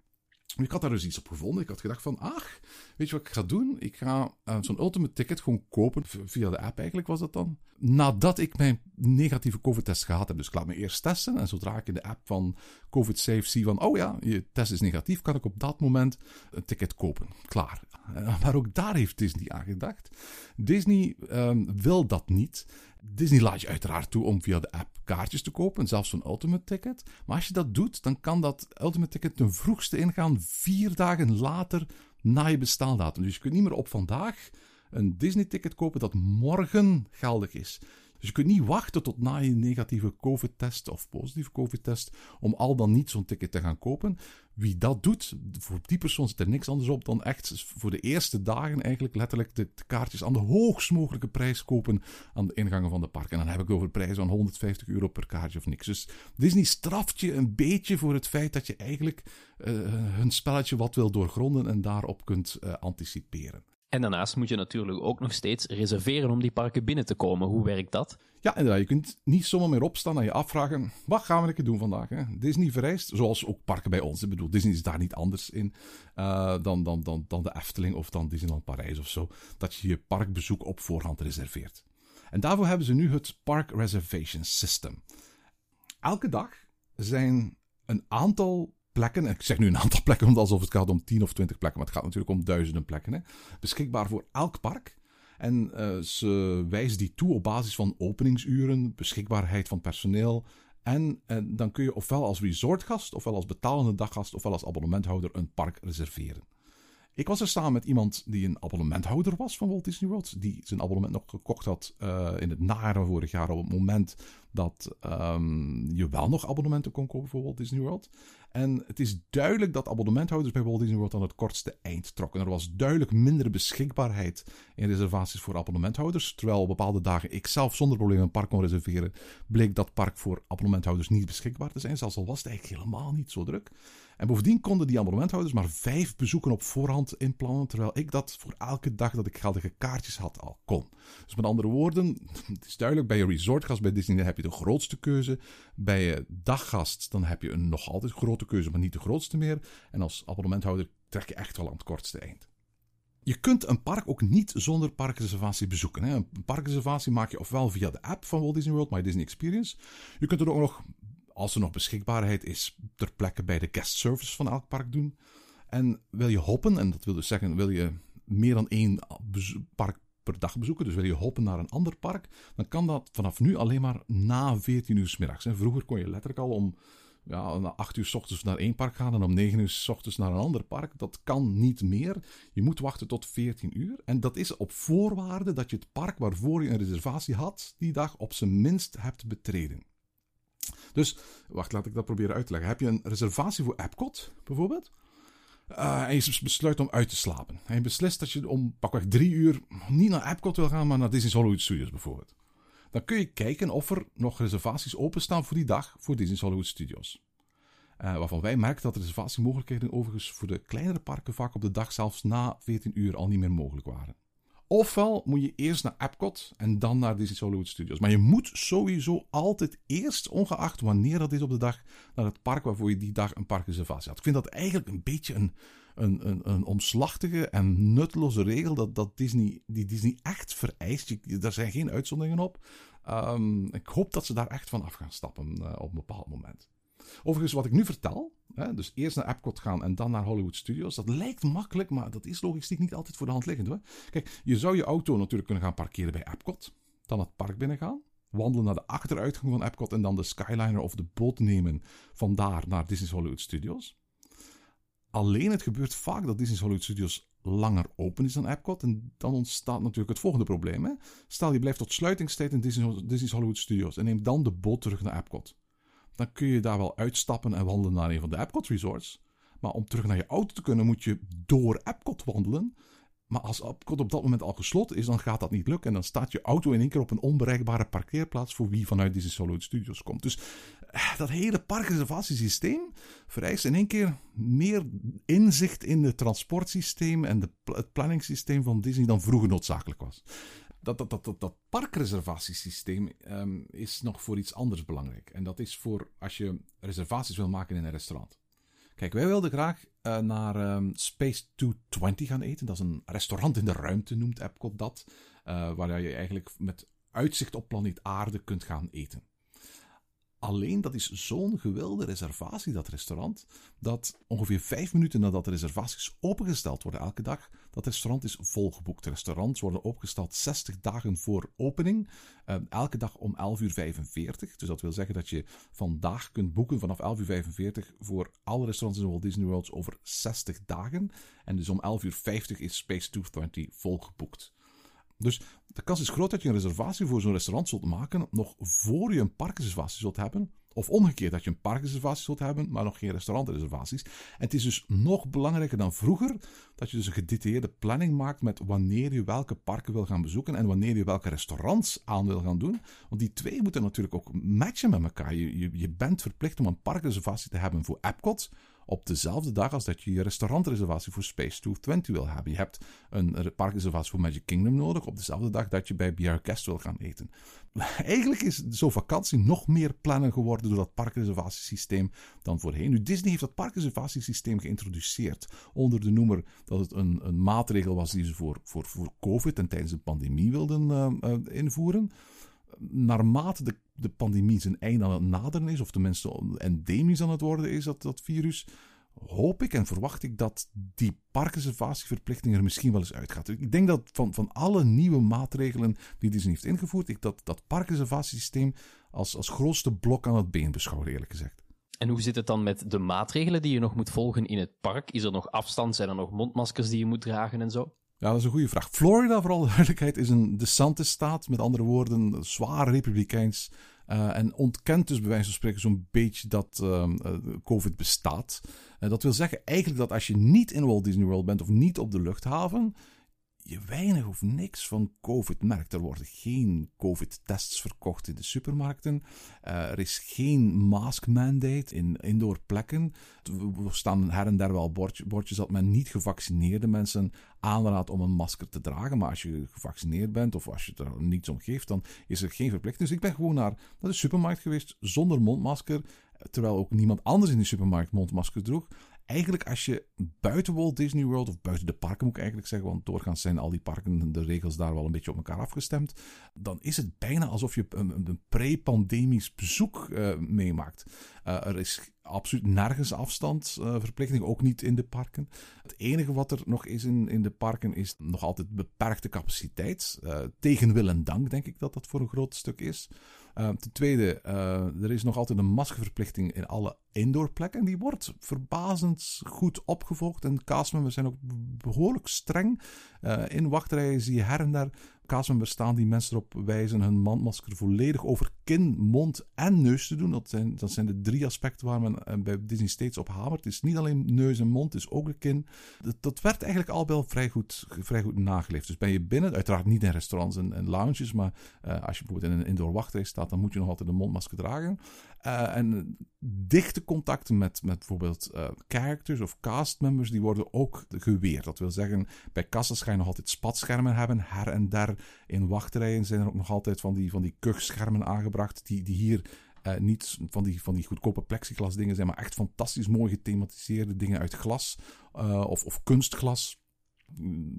Ik had daar dus iets op gevonden. Ik had gedacht van, ach, weet je wat ik ga doen? Ik ga uh, zo'n ultimate ticket gewoon kopen, via de app eigenlijk was dat dan. Nadat ik mijn negatieve COVID-test gehad heb. Dus ik laat me eerst testen. En zodra ik in de app van COVID Safe zie van, oh ja, je test is negatief, kan ik op dat moment een ticket kopen. Klaar. Uh, maar ook daar heeft Disney aan gedacht. Disney um, wil dat niet. Disney laat je uiteraard toe om via de app kaartjes te kopen, zelfs zo'n Ultimate Ticket. Maar als je dat doet, dan kan dat Ultimate Ticket ten vroegste ingaan vier dagen later na je bestaaldatum. Dus je kunt niet meer op vandaag een Disney-ticket kopen dat morgen geldig is. Dus je kunt niet wachten tot na je negatieve COVID-test of positieve COVID-test om al dan niet zo'n ticket te gaan kopen. Wie dat doet, voor die persoon zit er niks anders op dan echt voor de eerste dagen eigenlijk letterlijk de, kaartjes aan de hoogst mogelijke prijs kopen aan de ingangen van de park. En dan heb ik over prijzen van 150 euro per kaartje of niks. Dus Disney straft je een beetje voor het feit dat je eigenlijk uh, hun spelletje wat wil doorgronden en daarop kunt uh, anticiperen. En daarnaast moet je natuurlijk ook nog steeds reserveren om die parken binnen te komen. Hoe werkt dat? Ja, inderdaad. Je kunt niet zomaar meer opstaan en je afvragen: wat gaan we lekker doen vandaag? Hè? Disney vereist, zoals ook parken bij ons. Ik bedoel, Disney is daar niet anders in uh, dan, dan, dan, dan de Efteling of dan Disneyland Parijs of zo. Dat je je parkbezoek op voorhand reserveert. En daarvoor hebben ze nu het Park Reservation System. Elke dag zijn een aantal plekken, ik zeg nu een aantal plekken, alsof het gaat om 10 of 20 plekken, maar het gaat natuurlijk om duizenden plekken, hè, beschikbaar voor elk park. En uh, ze wijzen die toe op basis van openingsuren, beschikbaarheid van personeel. En, en dan kun je ofwel als resortgast, ofwel als betalende daggast, ofwel als abonnementhouder een park reserveren. Ik was er samen met iemand die een abonnementhouder was van Walt Disney World. Die zijn abonnement nog gekocht had uh, in het van vorig jaar. Op het moment dat um, je wel nog abonnementen kon kopen voor Walt Disney World. En het is duidelijk dat abonnementhouders bij Walt Disney World aan het kortste eind trokken. Er was duidelijk minder beschikbaarheid in reservaties voor abonnementhouders. Terwijl op bepaalde dagen ik zelf zonder probleem een park kon reserveren, bleek dat park voor abonnementhouders niet beschikbaar te zijn. Zelfs al was het eigenlijk helemaal niet zo druk. En bovendien konden die abonnementhouders maar vijf bezoeken op voorhand inplannen, terwijl ik dat voor elke dag dat ik geldige kaartjes had al kon. Dus met andere woorden, het is duidelijk, bij je resortgast bij Disney heb je de grootste keuze. Bij je daggast dan heb je een nog altijd grote keuze, maar niet de grootste meer. En als abonnementhouder trek je echt wel aan het kortste eind. Je kunt een park ook niet zonder parkreservatie bezoeken. Hè. Een parkreservatie maak je ofwel via de app van Walt Disney World, My Disney Experience. Je kunt er ook nog als er nog beschikbaarheid is, ter plekke bij de guest service van elk park doen. En wil je hoppen, en dat wil dus zeggen, wil je meer dan één park per dag bezoeken, dus wil je hoppen naar een ander park, dan kan dat vanaf nu alleen maar na 14 uur s middags. En vroeger kon je letterlijk al om ja, na 8 uur s ochtends naar één park gaan en om 9 uur s ochtends naar een ander park. Dat kan niet meer. Je moet wachten tot 14 uur. En dat is op voorwaarde dat je het park waarvoor je een reservatie had, die dag op zijn minst hebt betreden. Dus, wacht, laat ik dat proberen uit te leggen. Heb je een reservatie voor Epcot, bijvoorbeeld? Uh, en je besluit om uit te slapen. En je beslist dat je om pakweg drie uur niet naar Epcot wil gaan, maar naar Disney's Hollywood Studios bijvoorbeeld. Dan kun je kijken of er nog reservaties openstaan voor die dag voor Disney's Hollywood Studios. Uh, waarvan wij merken dat reservatiemogelijkheden overigens voor de kleinere parken vaak op de dag zelfs na 14 uur al niet meer mogelijk waren. Ofwel moet je eerst naar Epcot en dan naar Disney's Hollywood Studios. Maar je moet sowieso altijd eerst, ongeacht wanneer dat is op de dag, naar het park waarvoor je die dag een parkreservatie had. Ik vind dat eigenlijk een beetje een, een, een, een omslachtige en nutteloze regel dat, dat Disney, die Disney echt vereist. Je, daar zijn geen uitzonderingen op. Um, ik hoop dat ze daar echt van af gaan stappen uh, op een bepaald moment. Overigens, wat ik nu vertel, hè, dus eerst naar Epcot gaan en dan naar Hollywood Studios, dat lijkt makkelijk, maar dat is logistiek niet altijd voor de hand liggend. Hoor. Kijk, je zou je auto natuurlijk kunnen gaan parkeren bij Epcot, dan het park binnengaan, wandelen naar de achteruitgang van Epcot en dan de Skyliner of de boot nemen vandaar naar Disney's Hollywood Studios. Alleen het gebeurt vaak dat Disney's Hollywood Studios langer open is dan Epcot. En dan ontstaat natuurlijk het volgende probleem. Hè? Stel je blijft tot sluitingstijd in Disney's Hollywood Studios en neemt dan de boot terug naar Epcot dan kun je daar wel uitstappen en wandelen naar een van de Epcot resorts. Maar om terug naar je auto te kunnen, moet je door Epcot wandelen. Maar als Epcot op dat moment al gesloten is, dan gaat dat niet lukken. En dan staat je auto in één keer op een onbereikbare parkeerplaats voor wie vanuit Disney Hollywood Studios komt. Dus eh, dat hele parkreservatiesysteem vereist in één keer meer inzicht in het transportsysteem en de, het planningssysteem van Disney dan vroeger noodzakelijk was. Dat, dat, dat, dat, parkreservatiesysteem um, is nog voor iets anders belangrijk. En dat is voor als je reservaties wil maken in een restaurant. Kijk, wij wilden graag uh, naar um, Space 220 gaan eten. Dat is een restaurant in de ruimte, noemt Epcot dat. Uh, waar je eigenlijk met uitzicht op planeet Aarde kunt gaan eten. Alleen dat is zo'n gewilde reservatie, dat restaurant, dat ongeveer vijf minuten nadat de reservaties opengesteld worden elke dag, dat restaurant is volgeboekt. Restaurants worden opgesteld 60 dagen voor opening, eh, elke dag om 11.45 uur. Dus dat wil zeggen dat je vandaag kunt boeken vanaf 11.45 uur voor alle restaurants in Walt Disney World over 60 dagen. En dus om 11.50 uur is Space 220 volgeboekt. Dus de kans is groot dat je een reservatie voor zo'n restaurant zult maken nog voor je een parkreservatie zult hebben. Of omgekeerd, dat je een parkreservatie zult hebben, maar nog geen restaurantreservaties. En het is dus nog belangrijker dan vroeger dat je dus een gedetailleerde planning maakt met wanneer je welke parken wil gaan bezoeken en wanneer je welke restaurants aan wil gaan doen. Want die twee moeten natuurlijk ook matchen met elkaar. Je, je, je bent verplicht om een parkreservatie te hebben voor Epcot op dezelfde dag als dat je je restaurantreservatie voor Space 220 wil hebben. Je hebt een parkreservatie voor Magic Kingdom nodig op dezelfde dag dat je bij BR Guest wil gaan eten. Eigenlijk is zo'n vakantie nog meer plannen geworden door dat parkreservatiesysteem dan voorheen. Nu, Disney heeft dat parkreservatiesysteem geïntroduceerd onder de noemer dat het een, een maatregel was die ze voor, voor, voor COVID en tijdens de pandemie wilden uh, uh, invoeren naarmate de, de pandemie zijn einde aan het naderen is, of tenminste endemisch aan het worden is, dat, dat virus, hoop ik en verwacht ik dat die parkreservatieverplichting er misschien wel eens uitgaat. Ik denk dat van, van alle nieuwe maatregelen die Disney heeft ingevoerd, ik dat, dat parkreservatiesysteem als, als grootste blok aan het been beschouw, eerlijk gezegd. En hoe zit het dan met de maatregelen die je nog moet volgen in het park? Is er nog afstand? Zijn er nog mondmaskers die je moet dragen en zo? Ja, dat is een goede vraag. Florida, vooral de duidelijkheid, is een DeSantis-staat. Met andere woorden, zwaar republikeins. Uh, en ontkent dus bij wijze van spreken zo'n beetje dat uh, COVID bestaat. Uh, dat wil zeggen eigenlijk dat als je niet in Walt Disney World bent of niet op de luchthaven, je weinig of niks van COVID merkt. Er worden geen COVID-tests verkocht in de supermarkten. Uh, er is geen mask mandate in indoor plekken. Er staan her en der wel bordje, bordjes dat men niet gevaccineerde mensen aanraadt om een masker te dragen. Maar als je gevaccineerd bent of als je er niets om geeft, dan is er geen verplichting. Dus ik ben gewoon naar, naar de supermarkt geweest zonder mondmasker. Terwijl ook niemand anders in de supermarkt mondmasker droeg eigenlijk als je buiten Walt Disney World, of buiten de parken moet ik eigenlijk zeggen, want doorgaans zijn al die parken, de regels daar wel een beetje op elkaar afgestemd, dan is het bijna alsof je een, een pre-pandemisch bezoek uh, meemaakt. Uh, er is absoluut nergens afstandsverplichting, uh, ook niet in de parken. Het enige wat er nog is in, in de parken is nog altijd beperkte capaciteit. Uh, tegen wil en dank denk ik dat dat voor een groot stuk is. Uh, ten tweede, uh, er is nog altijd een maskerverplichting in alle indoorplekken. Die wordt verbazend goed opgevolgd. En castmembers zijn ook behoorlijk streng. Uh, in wachtrijen zie je her en daar castmembers staan die mensen erop wijzen hun mandmasker volledig over kin, mond en neus te doen. Dat zijn, dat zijn de drie aspecten waar men bij Disney steeds op hamert. Het is niet alleen neus en mond, het is ook de kin. Dat, werd eigenlijk al wel vrij goed, vrij goed nageleefd. Dus ben je binnen, uiteraard niet in restaurants en, lounges, maar als je bijvoorbeeld in een indoor wachtrij staat, dan moet je nog altijd een mondmasker dragen. Uh, en dichte contacten met, met bijvoorbeeld uh, characters of castmembers, die worden ook geweerd. Dat wil zeggen, bij kassen ga je nog altijd spatschermen hebben. Her en der in wachtrijen zijn er ook nog altijd van die, van die kuchschermen aangebracht, die, die hier niet van die, van die goedkope plexiglas dingen zijn, maar echt fantastisch mooi gethematiseerde dingen uit glas of, of kunstglas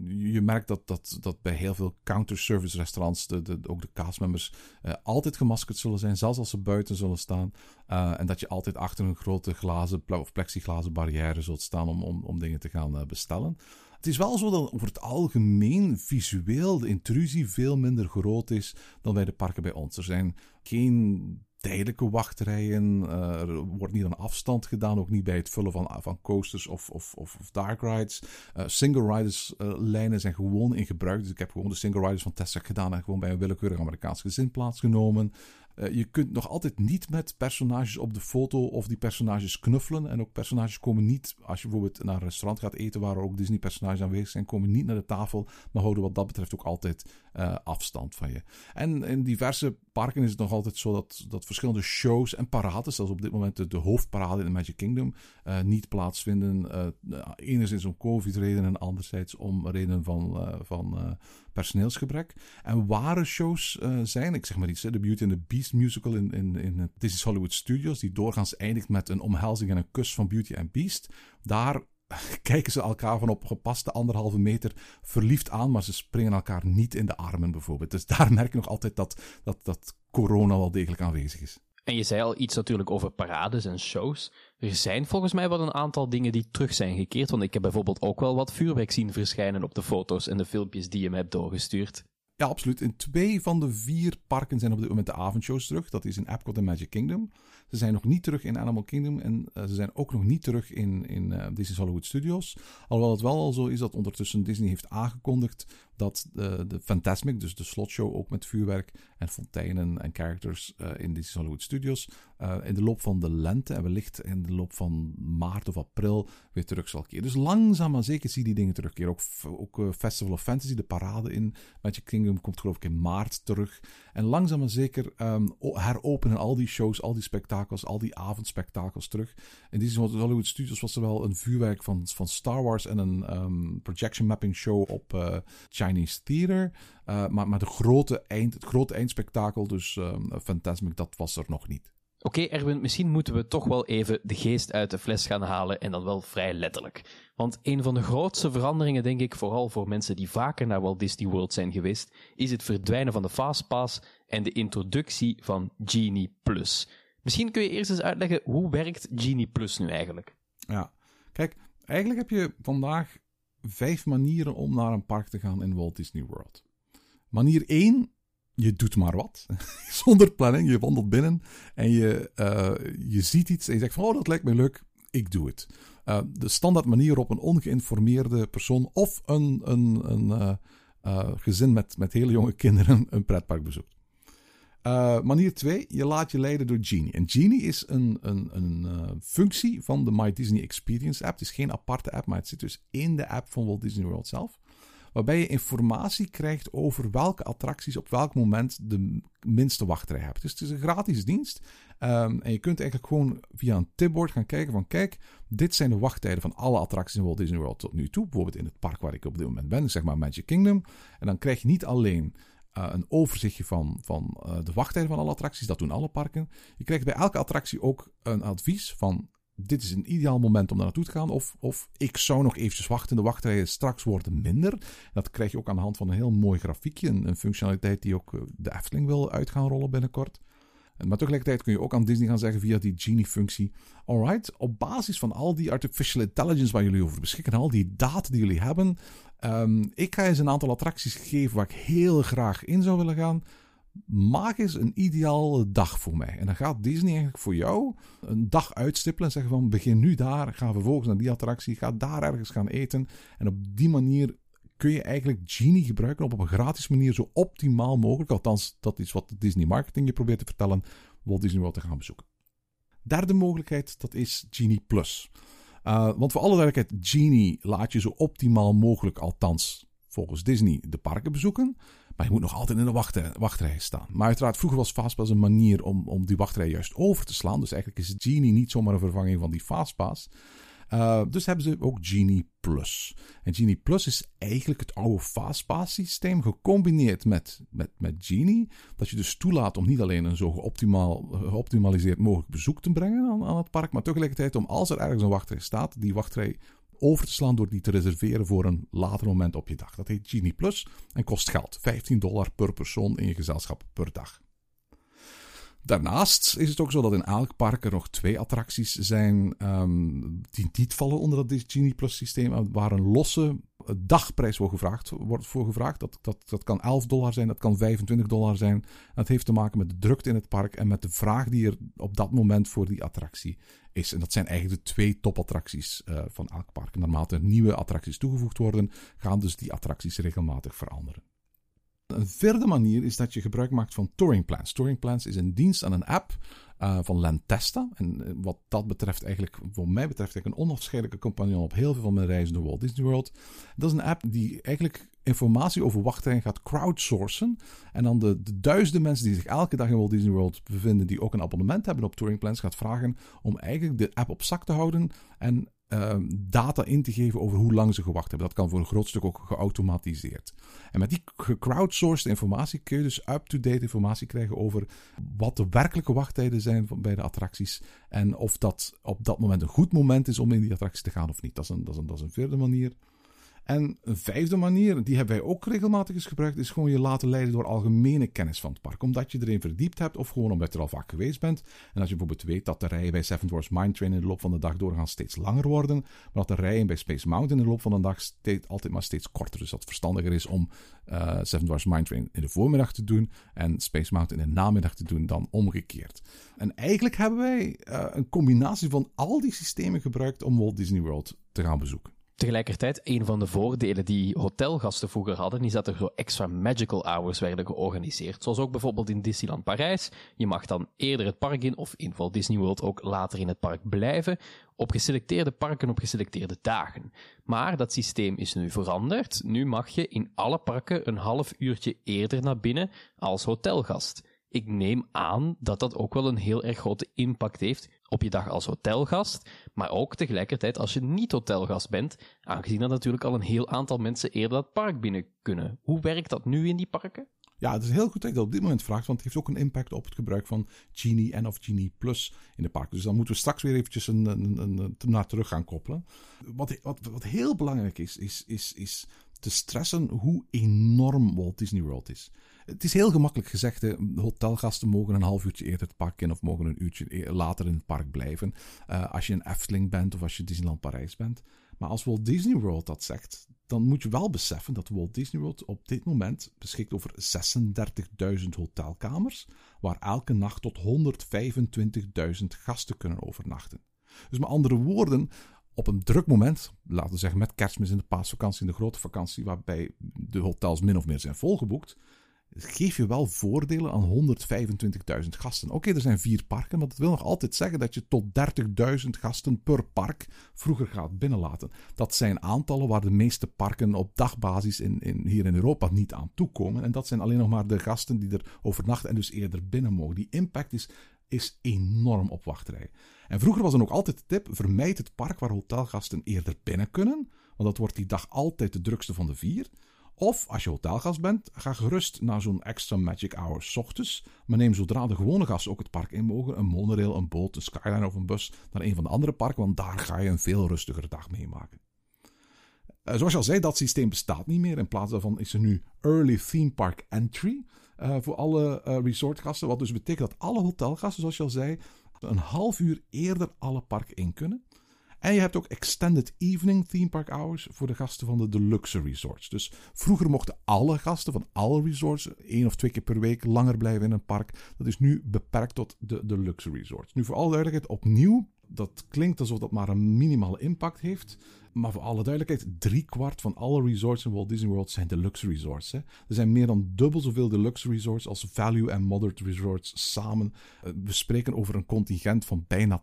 je merkt dat, dat, dat bij heel veel counter-service restaurants de, de, ook de castmembers uh, altijd gemaskerd zullen zijn, zelfs als ze buiten zullen staan. Uh, en dat je altijd achter een grote glazen of plexiglazen barrière zult staan om, om, om dingen te gaan uh, bestellen. Het is wel zo dat over het algemeen visueel de intrusie veel minder groot is dan bij de parken bij ons. Er zijn geen tijdelijke wachtrijen. Uh, er wordt niet aan afstand gedaan, ook niet bij het vullen van, van coasters of, of, of, of dark rides. Uh, single riders uh, lijnen zijn gewoon in gebruik. Dus ik heb gewoon de single riders van Tesla gedaan en gewoon bij een willekeurig Amerikaans gezin plaatsgenomen. Eh, je kunt nog altijd niet met personages op de foto of die personages knuffelen. En ook personages komen niet, als je bijvoorbeeld naar een restaurant gaat eten waar ook Disney-personages aanwezig zijn, komen niet naar de tafel, maar houden wat dat betreft ook altijd uh, afstand van je. En in diverse parken is het nog altijd zo dat, dat verschillende shows en parades, zoals op dit moment de, de hoofdparade in Magic Kingdom, uh, niet plaatsvinden. enerzijds om COVID-redenen en anderzijds om redenen van, van personeelsgebrek. En ware shows zijn, ik zeg maar iets, de Beauty and the Beast musical in, in, in Disney's Hollywood Studios, die doorgaans eindigt met een omhelzing en een kus van Beauty and Beast. Daar kijken ze elkaar van op gepaste anderhalve meter verliefd aan, maar ze springen elkaar niet in de armen bijvoorbeeld. Dus daar merk je nog altijd dat, dat, dat corona wel degelijk aanwezig is. En je zei al iets natuurlijk over parades en shows. Er zijn volgens mij wel een aantal dingen die terug zijn gekeerd. Want ik heb bijvoorbeeld ook wel wat vuurwerk zien verschijnen op de foto's en de filmpjes die je me hebt doorgestuurd. Ja, absoluut. In twee van de vier parken zijn op dit moment de avondshows terug. Dat is in Epcot en Magic Kingdom. Ze zijn nog niet terug in Animal Kingdom en uh, ze zijn ook nog niet terug in, in uh, Disney's Hollywood Studios. Alhoewel het wel al zo is dat ondertussen Disney heeft aangekondigd dat de, Fantasmic, dus de slotshow ook met vuurwerk en fonteinen en characters uh, in Disney's Hollywood Studios, in de loop van de lente en wellicht in de loop van maart of april weer terug zal keren. Dus langzaam maar zeker zie je die dingen terugkeren. Ook, ook Festival of Fantasy, de parade in Magic Kingdom, komt geloof ik in maart terug. En langzaam maar zeker um, heropenen al die shows, al die spektakels, al die avondspektakels terug. In deze Hollywood Studios was er wel een vuurwerk van, van Star Wars en een um, projection mapping show op uh, Chinese Theater. Uh, maar, maar de grote eind, het grote eindspektakel, dus um, Fantasmic, dat was er nog niet. Oké, okay, Erwin, misschien moeten we toch wel even de geest uit de fles gaan halen en dan wel vrij letterlijk. Want een van de grootste veranderingen, denk ik, vooral voor mensen die vaker naar Walt Disney World zijn geweest, is het verdwijnen van de Fastpass en de introductie van Genie Plus. Misschien kun je eerst eens uitleggen hoe werkt Genie Plus nu eigenlijk? Ja, kijk, eigenlijk heb je vandaag vijf manieren om naar een park te gaan in Walt Disney World. Manier 1 je doet maar wat. Zonder planning. Je wandelt binnen en je, uh, je ziet iets en je zegt van, oh, dat lijkt me leuk. Ik doe het. Uh, de standaard manier waarop een ongeïnformeerde persoon of een, een, een uh, gezin met, met hele jonge kinderen een pretpark bezoekt. Manier 2, je laat je leiden door Genie. En Genie is een, een, een functie van de My Disney Experience app. Het is geen aparte app, maar het zit dus in de app van Walt Disney World zelf waarbij je informatie krijgt over welke attracties op welk moment de minste wachtrij hebben. Dus het is een gratis dienst. Um, en je kunt eigenlijk gewoon via een tipboard gaan kijken van kijk, dit zijn de wachttijden van alle attracties in Walt Disney World tot nu toe. Bijvoorbeeld in het park waar ik op dit moment ben, zeg maar Magic Kingdom. En dan krijg je niet alleen uh, een overzichtje van, van uh, de wachttijden van alle attracties. Dat doen alle parken. Je krijgt bij elke attractie ook een advies van dit is een ideaal moment om daar naartoe te gaan. Of, of ik zou nog eventjes wachten. De wachtrijen straks worden minder. Dat krijg je ook aan de hand van een heel mooi grafiekje. Een, een functionaliteit die ook eh, de Efteling wil uit gaan rollen binnenkort. Maar tegelijkertijd kun je ook aan Disney gaan zeggen via die Genie-functie: Alright, op basis van al die artificial intelligence waar jullie over beschikken, al die data die jullie hebben, um, ik ga eens een aantal attracties geven waar ik heel graag in zou willen gaan maak eens een ideale dag voor mij. En dan gaat Disney eigenlijk voor jou een dag uitstippelen en zeggen van begin nu daar, ga vervolgens naar die attractie, ga daar ergens gaan eten. En op die manier kun je eigenlijk Genie gebruiken op een gratis manier zo optimaal mogelijk. Althans, dat is wat Disney marketing je probeert te vertellen, Walt Disney World te gaan bezoeken. Derde mogelijkheid, dat is Genie Plus. Uh, want voor alle duidelijkheid, Genie laat je zo optimaal mogelijk, althans volgens Disney, de parken bezoeken. Maar je moet nog altijd in de wachtrij, wachtrij staan. Maar uiteraard, vroeger was Fastpass een manier om, om die wachtrij juist over te slaan. Dus eigenlijk is Genie niet zomaar een vervanging van die Fastpass. Uh, dus hebben ze ook Genie Plus. En Genie Plus is eigenlijk het oude Fastpass systeem gecombineerd met, met, met Genie. Dat je dus toelaat om niet alleen een zo geoptimaliseerd mogelijk bezoek te brengen aan, aan het park. Maar tegelijkertijd om als er ergens een wachtrij staat, die wachtrij over te slaan door die te reserveren voor een later moment op je dag. Dat heet Genie Plus en kost geld. 15 dollar per persoon in je gezelschap per dag. Daarnaast is het ook zo dat in elk park er nog twee attracties zijn um, die niet vallen onder dat Genie Plus systeem, waar een losse dagprijs voor gevraagd, wordt voor gevraagd. Dat, dat, dat kan 11 dollar zijn, dat kan 25 dollar zijn. Dat heeft te maken met de drukte in het park en met de vraag die er op dat moment voor die attractie is. En dat zijn eigenlijk de twee topattracties uh, van elk park. Naarmate er nieuwe attracties toegevoegd worden, gaan dus die attracties regelmatig veranderen. Een vierde manier is dat je gebruik maakt van Touring Plans. Touring Plans is een dienst aan een app uh, van Lentesta. En uh, wat dat betreft eigenlijk, voor mij betreft, eigenlijk een onafscheidelijke compagnon op heel veel van mijn reizen door Walt Disney World. Dat is een app die eigenlijk informatie over wachtrijen gaat crowdsourcen. En dan de, de, duizenden mensen die zich elke dag in Walt Disney World bevinden, die ook een abonnement hebben op Touring Plans, gaat vragen om eigenlijk de app op zak te houden en data in te geven over hoe lang ze gewacht hebben. Dat kan voor een groot stuk ook geautomatiseerd. En met die gecrowdsourced informatie kun je dus up-to-date informatie krijgen over wat de werkelijke wachttijden zijn bij de attracties. En of dat op dat moment een goed moment is om in die attractie te gaan of niet. Dat is een, dat is een, dat is een vierde manier. En een vijfde manier, die hebben wij ook regelmatig eens gebruikt, is gewoon je laten leiden door algemene kennis van het park. Omdat je erin verdiept hebt of gewoon omdat je er al vaak geweest bent. En als je bijvoorbeeld weet dat de rijen bij Seven Dwarfs Mine Train in de loop van de dag doorgaan steeds langer worden. Maar dat de rijen bij Space Mountain in de loop van de dag steeds, altijd maar steeds korter. Dus dat het verstandiger is om uh, Seven Dwarfs Mine Train in de voormiddag te doen en Space Mountain in de namiddag te doen dan omgekeerd. En eigenlijk hebben wij uh, een combinatie van al die systemen gebruikt om Walt Disney World te gaan bezoeken. Tegelijkertijd, een van de voordelen die hotelgasten vroeger hadden, is dat er zo extra magical hours werden georganiseerd. Zoals ook bijvoorbeeld in Disneyland Parijs. Je mag dan eerder het park in, of in Walt Disney World ook later in het park blijven, op geselecteerde parken op geselecteerde dagen. Maar dat systeem is nu veranderd. Nu mag je in alle parken een half uurtje eerder naar binnen als hotelgast ik neem aan dat dat ook wel een heel erg grote impact heeft op je dag als hotelgast, maar ook tegelijkertijd als je niet hotelgast bent, aangezien dat natuurlijk al een heel aantal mensen eerder dat park binnen kunnen. Hoe werkt dat nu in die parken? Ja, het is heel goed dat je dat op dit moment vraagt, want het heeft ook een impact op het gebruik van Genie en of Genie Plus in de parken. Dus dan moeten we straks weer eventjes een, een, een, een naar terug gaan koppelen. Wat, wat, wat heel belangrijk is, is, is, is te stressen hoe enorm Walt Disney World is. Het is heel gemakkelijk gezegd. Hè. Hotelgasten mogen een half uurtje eerder het park in of mogen een uurtje e- later in het park blijven. Uh, als je een Efteling bent of als je Disneyland Parijs bent. Maar als Walt Disney World dat zegt, dan moet je wel beseffen dat Walt Disney World op dit moment beschikt over 36.000 hotelkamers, waar elke nacht tot 125.000 gasten kunnen overnachten. Dus met andere woorden, op een druk moment, laten we zeggen met kerstmis in de paasvakantie en de grote vakantie, waarbij de hotels min of meer zijn volgeboekt, geef je wel voordelen aan 125.000 gasten. Oké, er zijn vier parken, maar dat wil nog altijd zeggen dat je tot 30.000 gasten per park vroeger gaat binnenlaten. Dat zijn aantallen waar de meeste parken op dagbasis in, in, hier in Europa niet aan toekomen. En dat zijn alleen nog maar de gasten die er overnachten en dus eerder binnen mogen. Die impact is, is enorm op wachtrij. En vroeger was dan ook altijd de tip: vermijd het park waar hotelgasten eerder binnen kunnen, want dat wordt die dag altijd de drukste van de vier. Of als je hotelgast bent, ga gerust naar zo'n extra magic hour ochtends. Maar neem zodra de gewone gasten ook het park in mogen, een monorail, een boot, een skyline of een bus naar een van de andere parken, want daar ga je een veel rustigere dag meemaken. Uh, zoals je al zei, dat systeem bestaat niet meer. In plaats daarvan is er nu Early Theme Park Entry uh, voor alle uh, resortgasten. Wat dus betekent dat alle hotelgasten, zoals je al zei, een half uur eerder alle parken in kunnen. En je hebt ook extended evening theme park hours voor de gasten van de deluxe resorts. Dus vroeger mochten alle gasten van alle resorts één of twee keer per week langer blijven in een park. Dat is nu beperkt tot de deluxe resorts. Nu voor alle duidelijkheid opnieuw, dat klinkt alsof dat maar een minimale impact heeft. Maar voor alle duidelijkheid, driekwart van alle resorts in Walt Disney World zijn deluxe resorts. Hè. Er zijn meer dan dubbel zoveel deluxe resorts als value en moderate resorts samen. Eh, we spreken over een contingent van bijna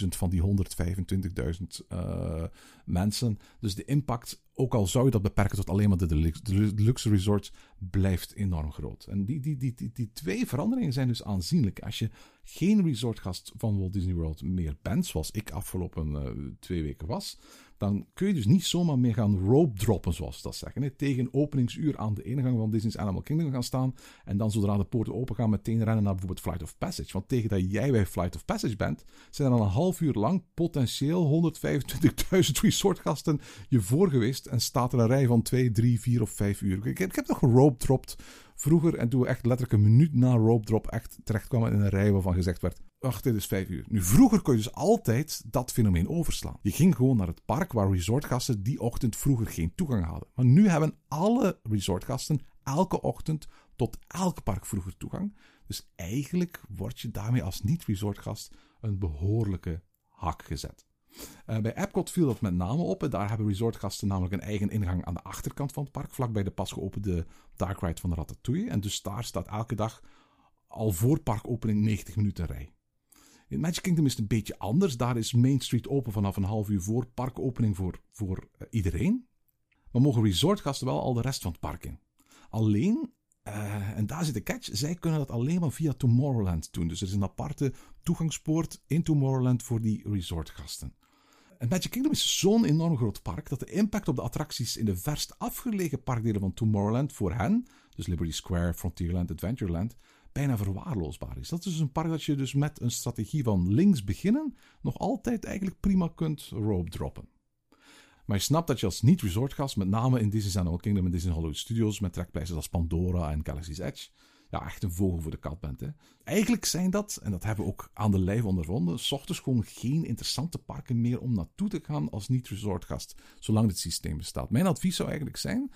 80.000 van die 125.000 uh, mensen. Dus de impact, ook al zou je dat beperken tot alleen maar de deluxe resorts, blijft enorm groot. En die, die, die, die, twee veranderingen zijn dus aanzienlijk. Als je geen resortgast van Walt Disney World meer bent, zoals ik afgelopen uh, twee weken was, dan kun je dus niet zomaar meer gaan rope droppen, zoals ze dat zeggen. Hè. Tegen openingsuur aan de ingang van Disney's Animal Kingdom gaan staan en dan zodra de poorten open gaan meteen rennen naar bijvoorbeeld Flight of Passage. Want tegen dat jij bij Flight of Passage bent, zijn er al een half uur lang potentieel 125.000 resortgasten je voor geweest en staat er een rij van 2, 3, 4 of 5 uur. Ik heb, ik heb nog rope dropped vroeger en toen we echt letterlijk een minuut na rope drop echt terechtkwamen in een rij waarvan gezegd werd Wacht, dit is vijf uur. Nu, vroeger kon je dus altijd dat fenomeen overslaan. Je ging gewoon naar het park waar resortgasten die ochtend vroeger geen toegang hadden. Maar nu hebben alle resortgasten elke ochtend tot elk park vroeger toegang. Dus eigenlijk word je daarmee als niet-resortgast een behoorlijke hak gezet. Uh, bij Epcot viel dat met name op. Daar hebben resortgasten namelijk een eigen ingang aan de achterkant van het park, vlakbij de pas geopende Dark Ride van de Ratatouille. En dus daar staat elke dag al voor parkopening 90 minuten rij. In Magic Kingdom is het een beetje anders. Daar is Main Street open vanaf een half uur voor parkopening voor, voor uh, iedereen. Maar mogen resortgasten wel al de rest van het park in. Alleen, uh, en daar zit de catch, zij kunnen dat alleen maar via Tomorrowland doen. Dus er is een aparte toegangspoort in Tomorrowland voor die resortgasten. En Magic Kingdom is zo'n enorm groot park dat de impact op de attracties in de verst afgelegen parkdelen van Tomorrowland voor hen, dus Liberty Square, Frontierland, Adventureland, bijna verwaarloosbaar is. Dat is een park dat je dus met een strategie van links beginnen nog altijd eigenlijk prima kunt rope droppen. Maar je snapt dat je als niet-resortgast, met name in Disney's Animal Kingdom en Disney Hollywood Studios, met trekpleizen als Pandora en Galaxy's Edge, ja, echt een vogel voor de kat bent. Hè. Eigenlijk zijn dat, en dat hebben we ook aan de lijf ondervonden, s ochtends gewoon geen interessante parken meer om naartoe te gaan als niet-resortgast, zolang dit systeem bestaat. Mijn advies zou eigenlijk zijn,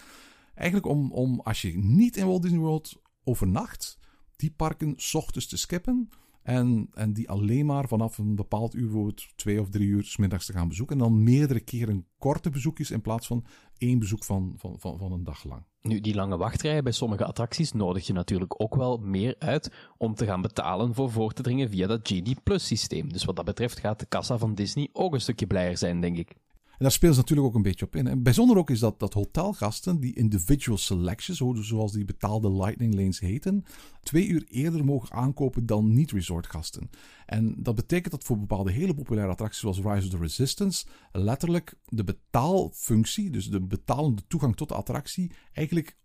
eigenlijk om, om als je niet in Walt Disney World overnacht, die parken s ochtends te skippen. En, en die alleen maar vanaf een bepaald uur, bijvoorbeeld twee of drie uur, s middags te gaan bezoeken. En dan meerdere keren korte bezoekjes in plaats van één bezoek van, van, van, van een dag lang. Nu, die lange wachtrijen bij sommige attracties nodig je natuurlijk ook wel meer uit om te gaan betalen voor voor te dringen via dat Genie Plus systeem. Dus wat dat betreft gaat de kassa van Disney ook een stukje blijer zijn, denk ik. En daar speelt ze natuurlijk ook een beetje op in. En bijzonder ook is dat, dat hotelgasten, die individual selections, zoals die betaalde Lightning Lanes heten, twee uur eerder mogen aankopen dan niet-resortgasten. En dat betekent dat voor bepaalde hele populaire attracties zoals Rise of the Resistance, letterlijk de betaalfunctie, dus de betalende toegang tot de attractie, eigenlijk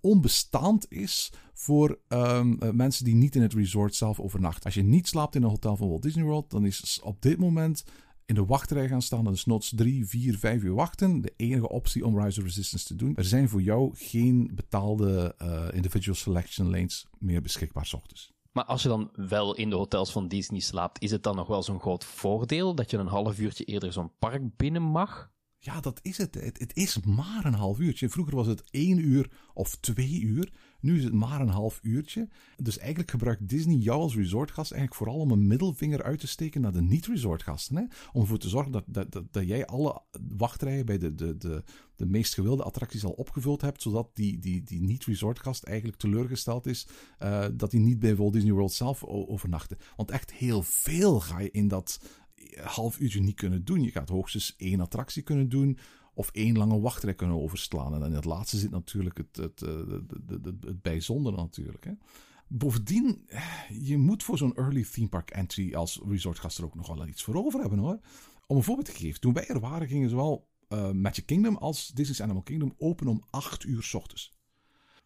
onbestaand is voor um, mensen die niet in het resort zelf overnachten. Als je niet slaapt in een hotel van Walt Disney World, dan is op dit moment in de wachtrij gaan staan. Is noods drie, vier, vijf uur wachten. De enige optie om Rise of Resistance te doen. Er zijn voor jou geen betaalde uh, individual selection lanes meer beschikbaar s ochtends. Maar als je dan wel in de hotels van Disney slaapt, is het dan nog wel zo'n groot voordeel dat je een half uurtje eerder zo'n park binnen mag? Ja, dat is het. het. het. is maar een half uurtje. Vroeger was het één uur of twee uur. Nu is het maar een half uurtje. Dus eigenlijk gebruikt Disney jou als resortgast eigenlijk vooral om een middelvinger uit te steken naar de niet-resortgasten. Om ervoor te zorgen dat, dat, dat, dat, jij alle wachtrijen bij de, de, de, de meest gewilde attracties al opgevuld hebt. Zodat die, die, die niet-resortgast eigenlijk teleurgesteld is uh, dat hij niet bij Walt Disney World zelf overnachtte. Want echt heel veel ga je in dat half uurtje niet kunnen doen. Je gaat hoogstens één attractie kunnen doen of één lange wachtrij kunnen overslaan. En in het laatste zit natuurlijk het, het, eh, het, bijzondere natuurlijk. Hè. Bovendien, je moet voor zo'n early theme park entry als resortgast er ook nog wel iets voor over hebben hoor. Om een voorbeeld te geven, toen wij er waren gingen zowel uh, Magic Kingdom als Disney's Animal Kingdom open om 8 uur s ochtends.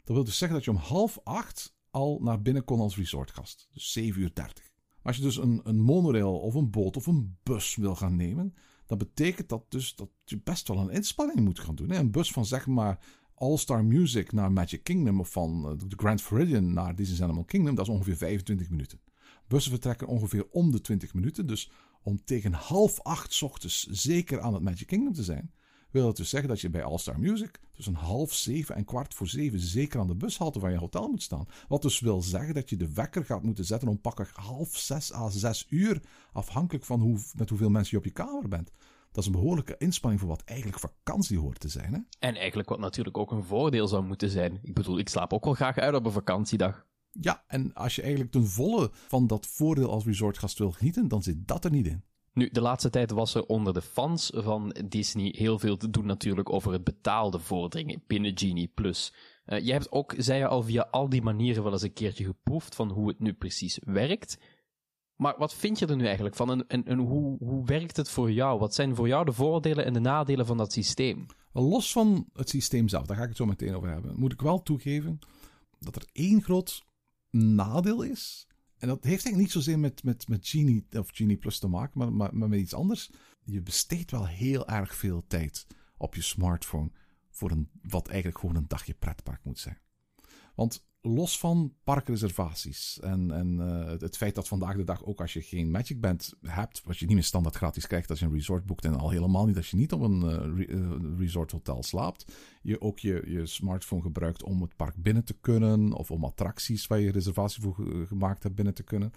Dat wil dus zeggen dat je om half acht al naar binnen kon als resortgast. Dus 7 uur 30. Als je dus een, een monorail of een boot of een bus wil gaan nemen, dan betekent dat dus dat je best wel een inspanning moet gaan doen. Een bus van zeg maar All-Star Music naar Magic Kingdom of van eh, de Grand Floridian naar Disney's Animal Kingdom, dat is ongeveer 25 minuten. Bussen vertrekken ongeveer om de 20 minuten, dus om tegen half acht ochtends zeker aan het Magic Kingdom te zijn, wil dat dus zeggen dat je bij All Star Music tussen half zeven en kwart voor zeven zeker aan de bushalte van je hotel moet staan. Wat dus wil zeggen dat je de wekker gaat moeten zetten om pakken half zes à zes uur, afhankelijk van hoe, met hoeveel mensen je op je kamer bent. Dat is een behoorlijke inspanning voor wat eigenlijk vakantie hoort te zijn. Hè? En eigenlijk wat natuurlijk ook een voordeel zou moeten zijn. Ik bedoel, ik slaap ook wel graag uit op een vakantiedag. Ja, en als je eigenlijk ten volle van dat voordeel als resortgast wil genieten, dan zit dat er niet in. Nu, de laatste tijd was er onder de fans van Disney heel veel te doen natuurlijk over het betaalde vorderingen binnen Genie Plus. Uh, jij hebt ook, zei je al, via al die manieren wel eens een keertje geproefd van hoe het nu precies werkt. Maar wat vind je er nu eigenlijk van en hoe, hoe werkt het voor jou? Wat zijn voor jou de voordelen en de nadelen van dat systeem? Los van het systeem zelf, daar ga ik het zo meteen over hebben, moet ik wel toegeven dat er één groot nadeel is. En dat heeft eigenlijk niet zozeer met, met, met Genie of Genie Plus te maken, maar, maar, maar met iets anders. Je besteedt wel heel erg veel tijd op je smartphone voor een, wat eigenlijk gewoon een dagje pretpark moet zijn. Want los van parkreservaties en, en uh, het feit dat vandaag de dag ook als je geen Magic Band hebt, wat je niet meer standaard gratis krijgt als je een resort boekt en al helemaal niet als je niet op een uh, resort hotel slaapt, je ook je, je smartphone gebruikt om het park binnen te kunnen of om attracties waar je reservatie voor gemaakt hebt binnen te kunnen.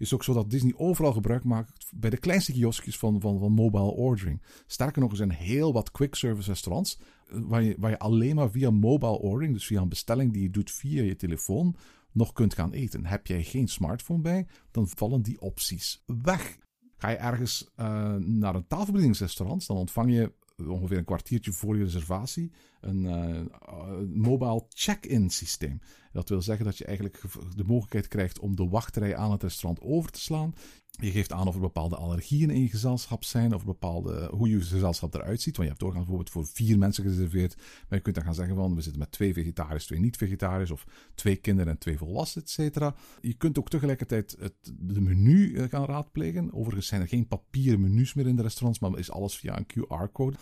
Is ook zo dat Disney overal gebruik maakt bij de kleinste kioskjes van, van, van mobile ordering. Sterker nog, er zijn heel wat quick service restaurants eh, waar je, waar je alleen maar via mobile ordering, dus via een bestelling die je doet via je telefoon, nog kunt gaan eten. Heb jij geen smartphone bij, dan vallen die opties weg. Ga je ergens uh, naar een tafelbedieningsrestaurant, dan ontvang je ongeveer een kwartiertje voor je reservatie een uh, mobile check-in systeem. Dat wil zeggen dat je eigenlijk de mogelijkheid krijgt om de wachtrij aan het restaurant over te slaan. Je geeft aan of er bepaalde allergieën in je gezelschap zijn, of bepaalde, hoe je gezelschap eruit ziet. Want je hebt doorgaans bijvoorbeeld voor vier mensen gereserveerd. Maar je kunt dan gaan zeggen van, we zitten met twee vegetariërs, twee niet-vegetariërs, of twee kinderen en twee volwassenen, et cetera. Je kunt ook tegelijkertijd het de menu eh, gaan raadplegen. Overigens zijn er geen papieren menus meer in de restaurants, maar is alles via een QR-code.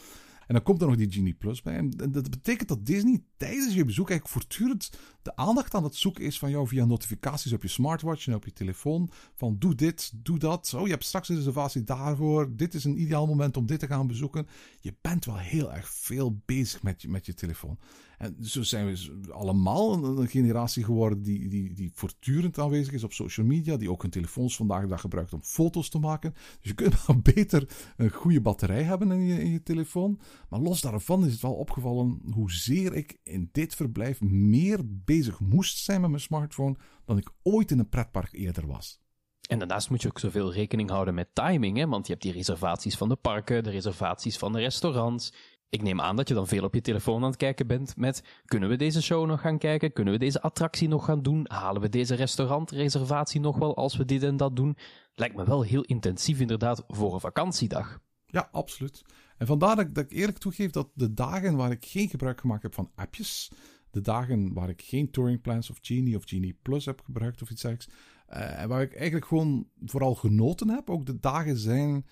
En dan komt er nog die Genie Plus bij. En dat betekent dat Disney tijdens je bezoek eigenlijk voortdurend de aandacht aan het zoeken is van jou via notificaties op je smartwatch en op je telefoon. Van doe dit, doe dat. Oh, je hebt straks een reservatie daarvoor. Dit is een ideaal moment om dit te gaan bezoeken. Je bent wel heel erg veel bezig met je, met je telefoon. En zo zijn we allemaal een, generatie geworden die, die, die voortdurend aanwezig is op social media, die ook hun telefoons vandaag de dag gebruikt om foto's te maken. Dus je kunt maar beter een goede batterij hebben in je, in je telefoon. Maar los daarvan is het wel opgevallen hoezeer ik in dit verblijf meer bezig moest zijn met mijn smartphone dan ik ooit in een pretpark eerder was. En daarnaast moet je ook zoveel rekening houden met timing, hè? want je hebt die reservaties van de parken, de reservaties van de restaurants. Ik neem aan dat je dan veel op je telefoon aan het kijken bent met kunnen we deze show nog gaan kijken? Kunnen we deze attractie nog gaan doen? Halen we deze restaurantreservatie nog wel als we dit en dat doen? Lijkt me wel heel intensief inderdaad voor een vakantiedag. Ja, absoluut. En vandaar dat ik, eerlijk toegeef dat de dagen waar ik geen gebruik gemaakt heb van appjes, de dagen waar ik geen touring plans of Genie of Genie Plus heb gebruikt of iets dergelijks, uh, waar ik eigenlijk gewoon vooral genoten heb, ook de dagen zijn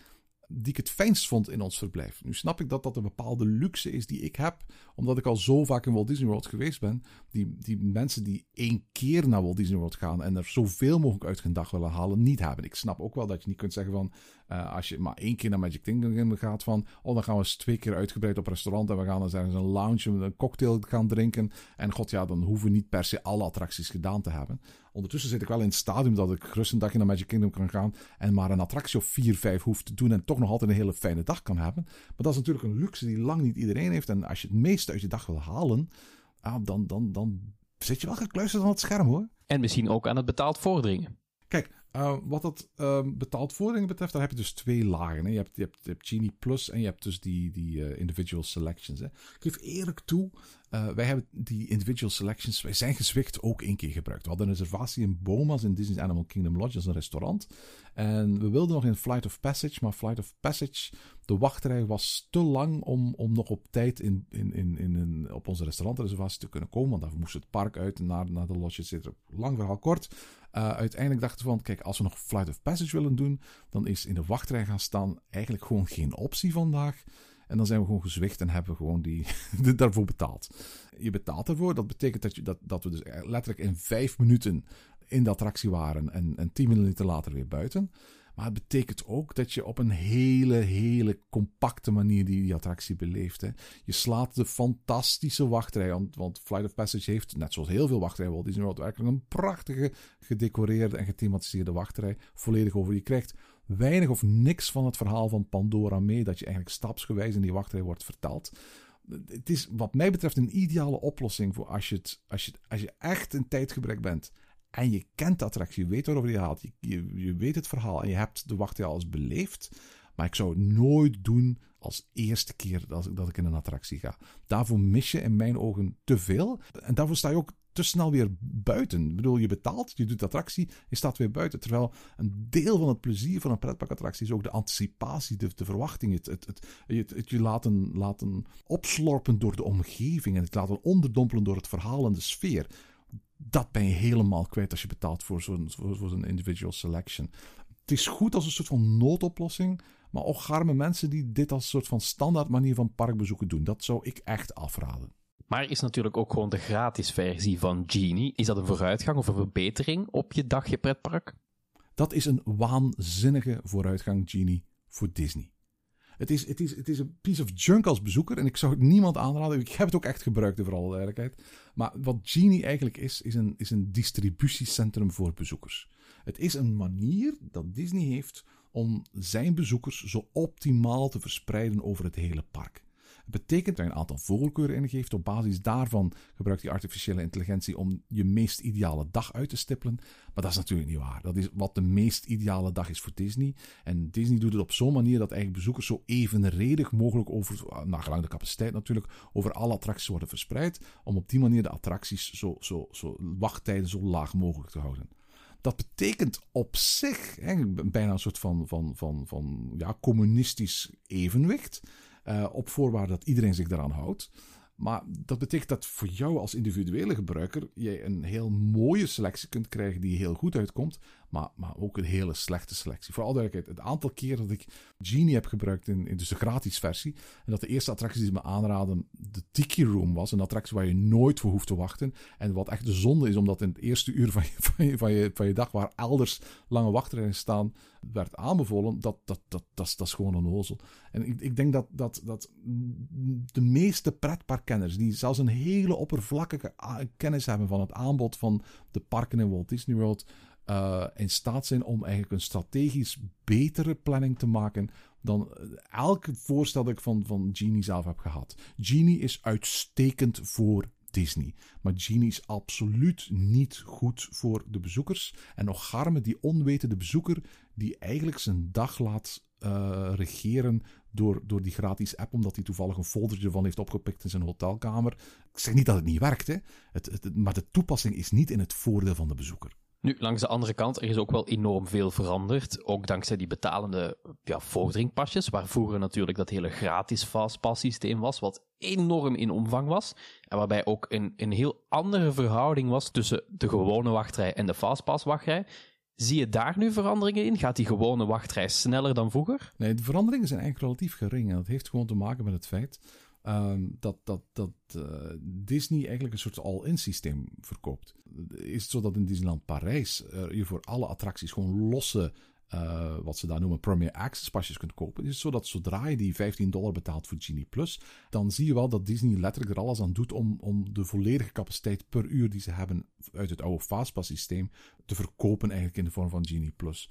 die ik het fijnst vond in ons verblijf. Nu snap ik dat dat een bepaalde luxe is die ik heb, omdat ik al zo vaak in Walt Disney World geweest ben. Die, die mensen die één keer naar Walt Disney World gaan en er zoveel mogelijk uit hun dag willen halen, niet hebben. Ik snap ook wel dat je niet kunt zeggen van, uh, als je maar één keer naar Magic Kingdom gaat van, oh dan gaan we eens twee keer uitgebreid op restaurant en we gaan eens ergens een lounge, een cocktail gaan drinken. En god ja, dan hoeven we niet per se alle attracties gedaan te hebben. Ondertussen zit ik wel in het stadium dat ik gerust een dagje naar Magic Kingdom kan gaan en maar een attractie of vier, vijf hoeft te doen en toch nog altijd een hele fijne dag kan hebben. Maar dat is natuurlijk een luxe die lang niet iedereen heeft. En als je het meeste uit je dag wil halen, ah, dan, dan, dan zit je wel gekluisterd aan het scherm hoor. En misschien ook aan het betaald vorderingen. Kijk, uh, wat dat uh, betaald vorderingen betreft, daar heb je dus twee lagen. Je, hebt, je, hebt, je hebt Genie Plus en je hebt dus die, die uh, individual selections. Ik geef eerlijk toe, wij hebben die individual selections, wij zijn gezwicht ook één keer gebruikt. We hadden een reservatie in Boma's in Disney's Animal Kingdom Lodge, is een restaurant. En we wilden nog in Flight of Passage, maar Flight of Passage, de wachtrij was te lang om, om nog op tijd in, in, in, in, op onze restaurantreservatie te kunnen komen. Want daarvoor moest het park uit naar, naar de lodge, zit Lang verhaal kort. Uh, uiteindelijk dachten we van, kijk, als we nog Flight of Passage willen doen, dan is in de wachtrij gaan staan eigenlijk gewoon geen optie vandaag. En dan zijn we gewoon gezwicht en hebben we gewoon die, daarvoor betaald. Je betaalt ervoor, dat betekent dat, je, dat, dat we dus letterlijk in vijf minuten in de attractie waren en, en tien minuten later weer buiten. Maar het betekent ook dat je op een hele, hele compacte manier die, attractie beleeft. Je slaat de fantastische wachtrij. Want, Flight of Passage heeft, net zoals heel veel wachtrijen Walt Disney World, werkelijk een prachtige gedecoreerde en gethematiseerde wachtrij. Volledig over. Je krijgt weinig of niks van het verhaal van Pandora mee. Dat je eigenlijk stapsgewijs in die wachtrij wordt verteld het is wat mij betreft een ideale oplossing voor als je, het, als je, als je echt in tijdgebrek bent en je kent de attractie, je weet waarover je haalt, je, je, je weet het verhaal en je hebt de wachtrij al eens beleefd. Maar ik zou het nooit doen als eerste keer dat ik, dat ik in een attractie ga. Daarvoor mis je in mijn ogen te veel. En daarvoor sta je ook te snel weer buiten. Ik bedoel, je betaalt, je doet attractie, je staat weer buiten. Terwijl een deel van het plezier van een pretparkattractie is ook de anticipatie, de, verwachting. Het, het, het, het, je laten, laten opslorpen door de omgeving en het laten onderdompelen door het verhaal en de sfeer dat ben je helemaal kwijt als je betaalt voor zo'n voor, voor zo'n individual selection. Het is goed als een soort van noodoplossing, maar ook garme mensen die dit als een soort van standaard manier van parkbezoeken doen. Dat zou ik echt afraden. Maar is natuurlijk ook gewoon de gratis versie van Genie. Is dat een vooruitgang of een verbetering op je dagje pretpark? Dat is een waanzinnige vooruitgang, Genie, voor Disney. Het is, het, is, het is een piece of junk als bezoeker. En ik zou het niemand aanraden. Ik heb het ook echt gebruikt, voor alle duidelijkheid. Maar wat Genie eigenlijk is, is een, is een distributiecentrum voor bezoekers. Het is een manier dat Disney heeft om zijn bezoekers zo optimaal te verspreiden over het hele park. Het betekent dat je een aantal voorkeuren ingeeft. Op basis daarvan gebruikt die artificiële intelligentie om je meest ideale dag uit te stippelen. Maar dat is natuurlijk niet waar. Dat is wat de meest ideale dag is voor Disney. En Disney doet het op zo'n manier dat eigenlijk bezoekers zo evenredig mogelijk over, nagelang de capaciteit natuurlijk, over alle attracties worden verspreid. Om op die manier de attracties zo, zo, zo wachttijden zo laag mogelijk te houden. Dat betekent op zich hè, bijna een soort van, van, van, van ja, communistisch evenwicht. Uh, op voorwaarde dat iedereen zich daaraan houdt. Maar dat betekent dat voor jou als individuele gebruiker jij een heel mooie selectie kunt krijgen die heel goed uitkomt, maar, maar ook een hele slechte selectie. Voor alle duidelijkheid, het aantal keer dat ik Genie heb gebruikt in, in dus de gratis versie, en dat de eerste attractie die ze me aanraden de Tiki Room was, een attractie waar je nooit voor hoeft te wachten, en wat echt de zonde is, omdat in het eerste uur van je, van je, van je, van je dag, waar elders lange wachtrijen staan, werd aanbevolen, dat, dat, dat, dat, is, dat is gewoon een ozel. En ik, ik denk dat, dat, dat de meeste pretparkkenners, die zelfs een hele oppervlakkige kennis hebben van het aanbod van de parken in Walt Disney World, uh, in staat zijn om eigenlijk een strategisch betere planning te maken dan elk voorstel dat ik van, van Genie zelf heb gehad. Genie is uitstekend voor Disney. Maar Genie is absoluut niet goed voor de bezoekers. En nog garme die onwetende bezoeker die eigenlijk zijn dag laat uh, regeren door, door die gratis app, omdat hij toevallig een foldertje van heeft opgepikt in zijn hotelkamer. Ik zeg niet dat het niet werkt, hè. Het, maar de toepassing is niet in het voordeel van de bezoeker. Nu, langs de andere kant, er is ook wel enorm veel veranderd. Ook dankzij die betalende ja, vorderingpasjes, waar vroeger natuurlijk dat hele gratis fastpass systeem was, wat enorm in omvang was. En waarbij ook een, een heel andere verhouding was tussen de gewone wachtrij en de fastpass wachtrij. Zie je daar nu veranderingen in? Gaat die gewone wachtrij sneller dan vroeger? Nee, de veranderingen zijn eigenlijk relatief gering. En dat heeft gewoon te maken met het feit Ehm, dat, dat, dat uh, Disney eigenlijk een soort all-in systeem verkoopt. Is het zo dat in Disneyland Parijs uh, je voor alle attracties gewoon losse, uh, wat ze daar noemen, Premier Access pasjes kunt kopen? Is het zo dat zodra je die 15 dollar betaalt voor Genie Plus, dan zie je wel dat Disney letterlijk er alles aan doet om, om de volledige capaciteit per uur die ze hebben uit het oude Fastpass systeem te verkopen eigenlijk in de vorm van Genie Plus.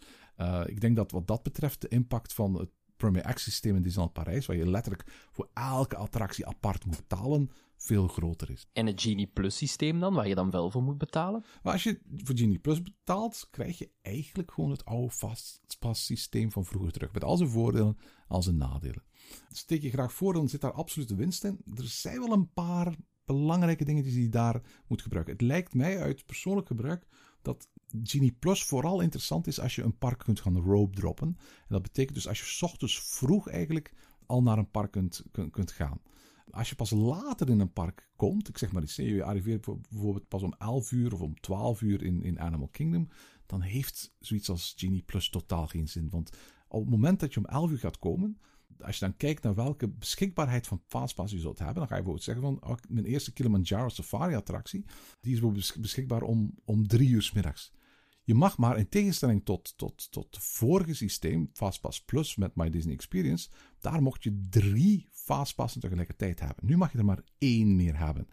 ik denk dat wat dat betreft de impact van het Premier Access systeem in Disneyland Parijs, waar je letterlijk voor elke attractie apart moet betalen, veel groter is. En het Genie Plus systeem dan, waar je dan wel voor moet betalen? Maar als je voor Genie Plus betaalt, krijg je eigenlijk gewoon het oude Fastpass systeem van vroeger terug. Met al zijn voordelen, al zijn nadelen. Steek je graag voor, dan zit daar absolute winst in. Er zijn wel een paar belangrijke dingetjes die je daar moet gebruiken. Het lijkt mij uit persoonlijk gebruik dat Genie Plus vooral interessant is als je een park kunt gaan rope droppen. En dat betekent dus als je s ochtends vroeg eigenlijk al naar een park kunt, kunt, gaan. Als je pas later in een park komt, ik zeg maar iets, je arriveert bijvoorbeeld pas om 11 uur of om 12 uur in, in Animal Kingdom, dan heeft zoiets als Genie Plus totaal geen zin. Want op het moment dat je om 11 uur gaat komen, als je dan kijkt naar welke beschikbaarheid van Fastpass je zult hebben, dan ga je bijvoorbeeld zeggen van oh, mijn eerste Kilimanjaro Safari attractie, die is bijvoorbeeld beschikbaar om, om drie uur middags. Je mag maar in tegenstelling tot, tot, tot het vorige systeem, Fastpass Plus met My Disney Experience, daar mocht je drie Fastpassen tegelijkertijd hebben. Nu mag je er maar één meer hebben.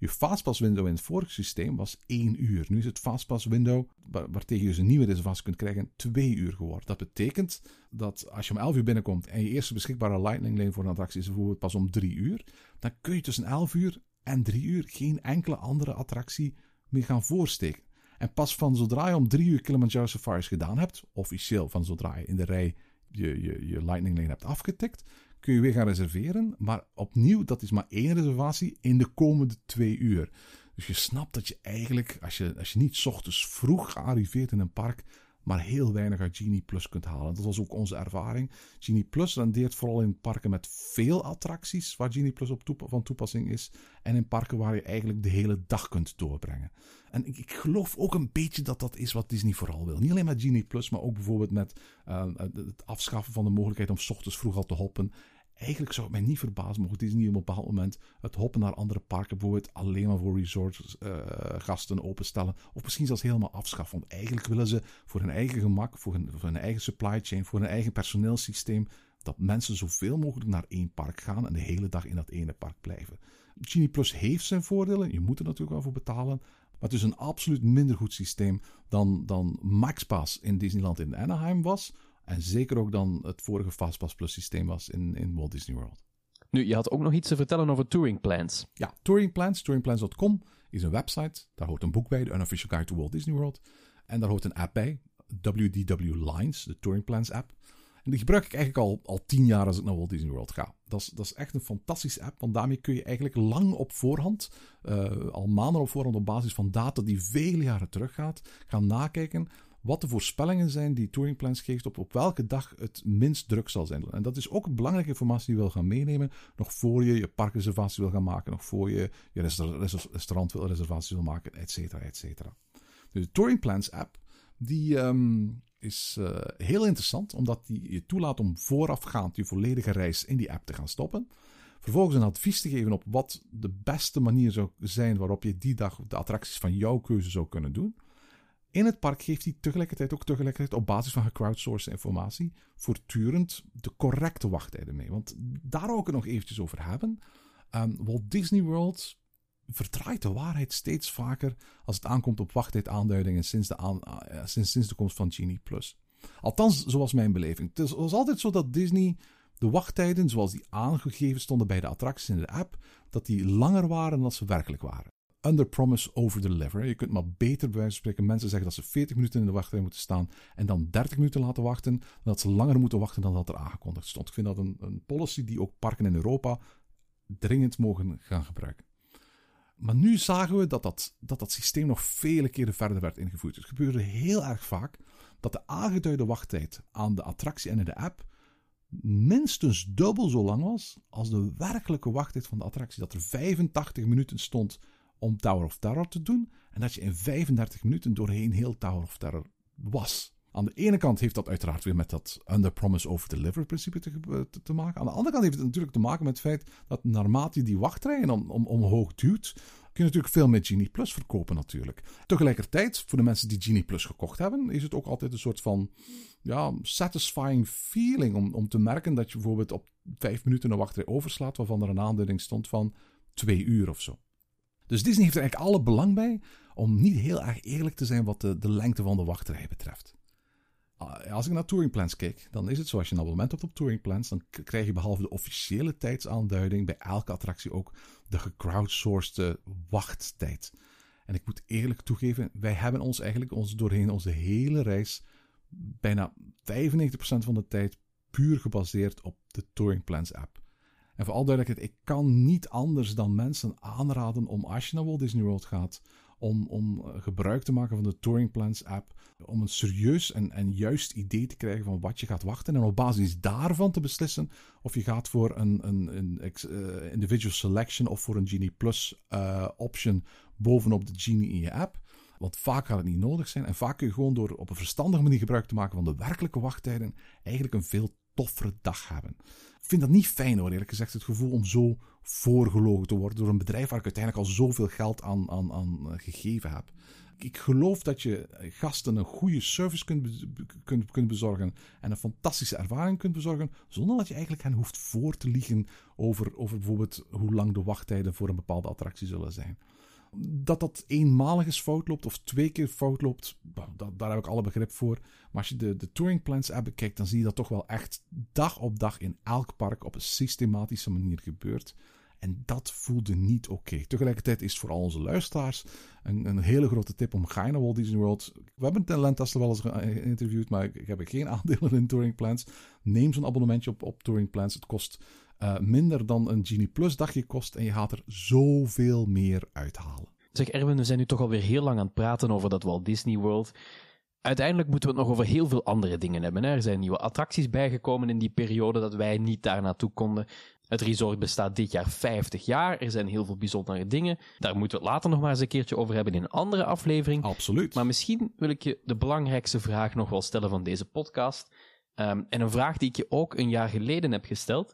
Je fastpass window in het vorige systeem was 1 uur. Nu is het fastpass window, waar, waartegen je dus een nieuwe reservatie kunt krijgen, 2 uur geworden. Dat betekent dat als je om 11 uur binnenkomt en je eerste beschikbare lightning lane voor een attractie is bijvoorbeeld pas om 3 uur, dan kun je tussen 11 uur en 3 uur geen enkele andere attractie meer gaan voorsteken. En pas van zodra je om 3 uur Kilimanjaro Safaris gedaan hebt, officieel van zodra je in de rij je, je, je lightning lane hebt afgetikt, kun je weer gaan reserveren. Maar opnieuw, dat is maar één reservatie in de komende twee uur. Dus je snapt dat je eigenlijk, als je, als je niet ochtends vroeg arriveert in een park, maar heel weinig uit Genie Plus kunt halen. Dat was ook onze ervaring. Genie Plus rendeert vooral in parken met veel attracties, waar Genie Plus op van toepassing is, en in parken waar je eigenlijk de hele dag kunt doorbrengen. En ik, ik, geloof ook een beetje dat dat is wat Disney vooral wil. Niet alleen met Genie Plus, maar ook bijvoorbeeld met uh, het afschaffen van de mogelijkheid om s ochtends vroeg al te hoppen. Eigenlijk zou het mij niet verbazen mocht Disney op een bepaald moment het hoppen naar andere parken bijvoorbeeld alleen maar voor resortgasten uh, openstellen. Of misschien zelfs helemaal afschaffen. Want eigenlijk willen ze voor hun eigen gemak, voor hun, voor hun eigen supply chain, voor hun eigen personeelssysteem, dat mensen zoveel mogelijk naar één park gaan en de hele dag in dat ene park blijven. Genie Plus heeft zijn voordelen. Je moet er natuurlijk wel voor betalen. Maar het is een absoluut minder goed systeem dan, dan MaxPass in Disneyland in Anaheim was. En zeker ook dan het vorige Fastpass Plus systeem was in, in Walt Disney World. Nu, je had ook nog iets te vertellen over touring plans. Ja, Touring Plans, touringplans.com is een website. Daar hoort een boek bij, de Unofficial Guide to Walt Disney World. En daar hoort een app bij, WDW Lines, de Touring Plans app. En die gebruik ik eigenlijk al, al tien jaar als ik naar Walt Disney World ga. Dat is, dat is echt een fantastische app, want daarmee kun je eigenlijk lang op voorhand, uh, al maanden op voorhand op basis van data die vele jaren teruggaat, gaan nakijken wat de voorspellingen zijn die Touring Plans geeft op, op welke dag het minst druk zal zijn. En dat is ook belangrijke informatie die je wil gaan meenemen, nog voor je je parkreservatie wil gaan maken, nog voor je je restaurant wil wil maken, et cetera, et cetera. Dus de Touring Plans app, die um, is uh, heel interessant, omdat die je toelaat om voorafgaand je volledige reis in die app te gaan stoppen. Vervolgens een advies te geven op wat de beste manier zou zijn waarop je die dag de attracties van jouw keuze zou kunnen doen. In het park geeft hij tegelijkertijd ook tegelijkertijd op basis van gecrowdsourced informatie voortdurend de correcte wachttijden mee. Want daar ook het nog eventjes over hebben. Um, Walt Disney World vertraait de waarheid steeds vaker als het aankomt op wachttijdaanduidingen sinds de, uh, sinds, sinds de komst van Genie. Althans, zoals mijn beleving. Het was altijd zo dat Disney de wachttijden, zoals die aangegeven stonden bij de attracties in de app, dat die langer waren dan ze werkelijk waren under promise, over deliver. Je kunt maar beter bij wijze van spreken mensen zeggen dat ze 40 minuten in de wachtrij moeten staan en dan 30 minuten laten wachten, dat ze langer moeten wachten dan dat er aangekondigd stond. Ik vind dat een, een policy die ook parken in Europa dringend mogen gaan gebruiken. Maar nu zagen we dat dat, dat dat systeem nog vele keren verder werd ingevoerd. Het gebeurde heel erg vaak dat de aangeduide wachttijd aan de attractie en in de app minstens dubbel zo lang was als de werkelijke wachttijd van de attractie. Dat er 85 minuten stond om Tower of Terror te doen. En dat je in 35 minuten doorheen heel Tower of Terror was. Aan de ene kant heeft dat uiteraard weer met dat under promise over deliver principe te, te, maken. Aan de andere kant heeft het natuurlijk te maken met het feit dat naarmate je die wachtrijen om, om, omhoog duwt, kun je natuurlijk veel meer Genie Plus verkopen natuurlijk. Tegelijkertijd, voor de mensen die Genie Plus gekocht hebben, is het ook altijd een soort van ja, satisfying feeling om, om te merken dat je bijvoorbeeld op vijf minuten een wachtrij overslaat, waarvan er een aanduiding stond van twee uur of zo. Dus Disney heeft er eigenlijk alle belang bij om niet heel erg eerlijk te zijn wat de, de lengte van de wachtrij betreft. Ah, als ik naar touringplans kijk, dan is het zo als je een abonnement hebt op touringplans, dan krijg je behalve de officiële tijdsaanduiding bij elke attractie ook de gecrowdsourced wachttijd. En ik moet eerlijk toegeven, wij hebben ons eigenlijk ons doorheen onze hele reis bijna 95% van de tijd puur gebaseerd op de Touringplans app. En voor al duidelijkheid, ik kan niet anders dan mensen aanraden om als je naar Walt Disney World gaat, om, om eh, gebruik te maken van de Touring Plans app. Om een serieus en, en juist idee te krijgen van wat je gaat wachten. En op basis daarvan te beslissen of je gaat voor een, een, een uh, individual selection of voor een Genie Plus uh, option bovenop de Genie in je app. Want vaak gaat het niet nodig zijn. En vaak kun je gewoon door op een verstandige manier gebruik te maken van de werkelijke wachttijden eigenlijk een veel toffere dag hebben. Ik vind dat niet fijn hoor, eerlijk gezegd, het gevoel om zo voorgelogen te worden door een bedrijf waar ik uiteindelijk al zoveel geld aan, aan, aan eh, gegeven heb. Ik geloof dat je gasten een goede service kunt, kunt, kunt bezorgen en een fantastische ervaring kunt bezorgen, zonder dat je eigenlijk hen hoeft voor te liegen over, over bijvoorbeeld hoe lang de wachttijden voor een bepaalde attractie zullen zijn. Dat dat eenmalig eens fout loopt of twee keer fout loopt, dat, daar heb ik alle begrip voor. Maar als je de, de Touring Plans app bekijkt, dan zie je dat toch wel echt dag op dag in elk park op een systematische manier gebeurt. En dat voelde niet oké. Tegelijkertijd is voor al onze luisteraars een, een, hele grote tip om ga je naar Walt Disney World. We hebben Talentast wel eens geïnterviewd, maar ik heb geen aandelen in Touring Plans. Neem zo'n abonnementje op, op Touring Plans. Het kost uh, minder dan een Genie Plus dagje kost en je gaat er zoveel meer uithalen. Zeg Erwin, we zijn nu toch alweer heel lang aan het praten over dat Walt Disney World. Uiteindelijk moeten we het nog over heel veel andere dingen hebben. Er zijn nieuwe attracties bijgekomen in die periode dat wij niet daar naartoe konden. Het resort bestaat dit jaar 50 jaar. Er zijn heel veel bijzondere dingen. Daar moeten we het later nog maar eens een keertje over hebben in een andere aflevering. Absoluut. Maar misschien wil ik je de belangrijkste vraag nog wel stellen van deze podcast. Um, en een vraag die ik je ook een jaar geleden heb gesteld.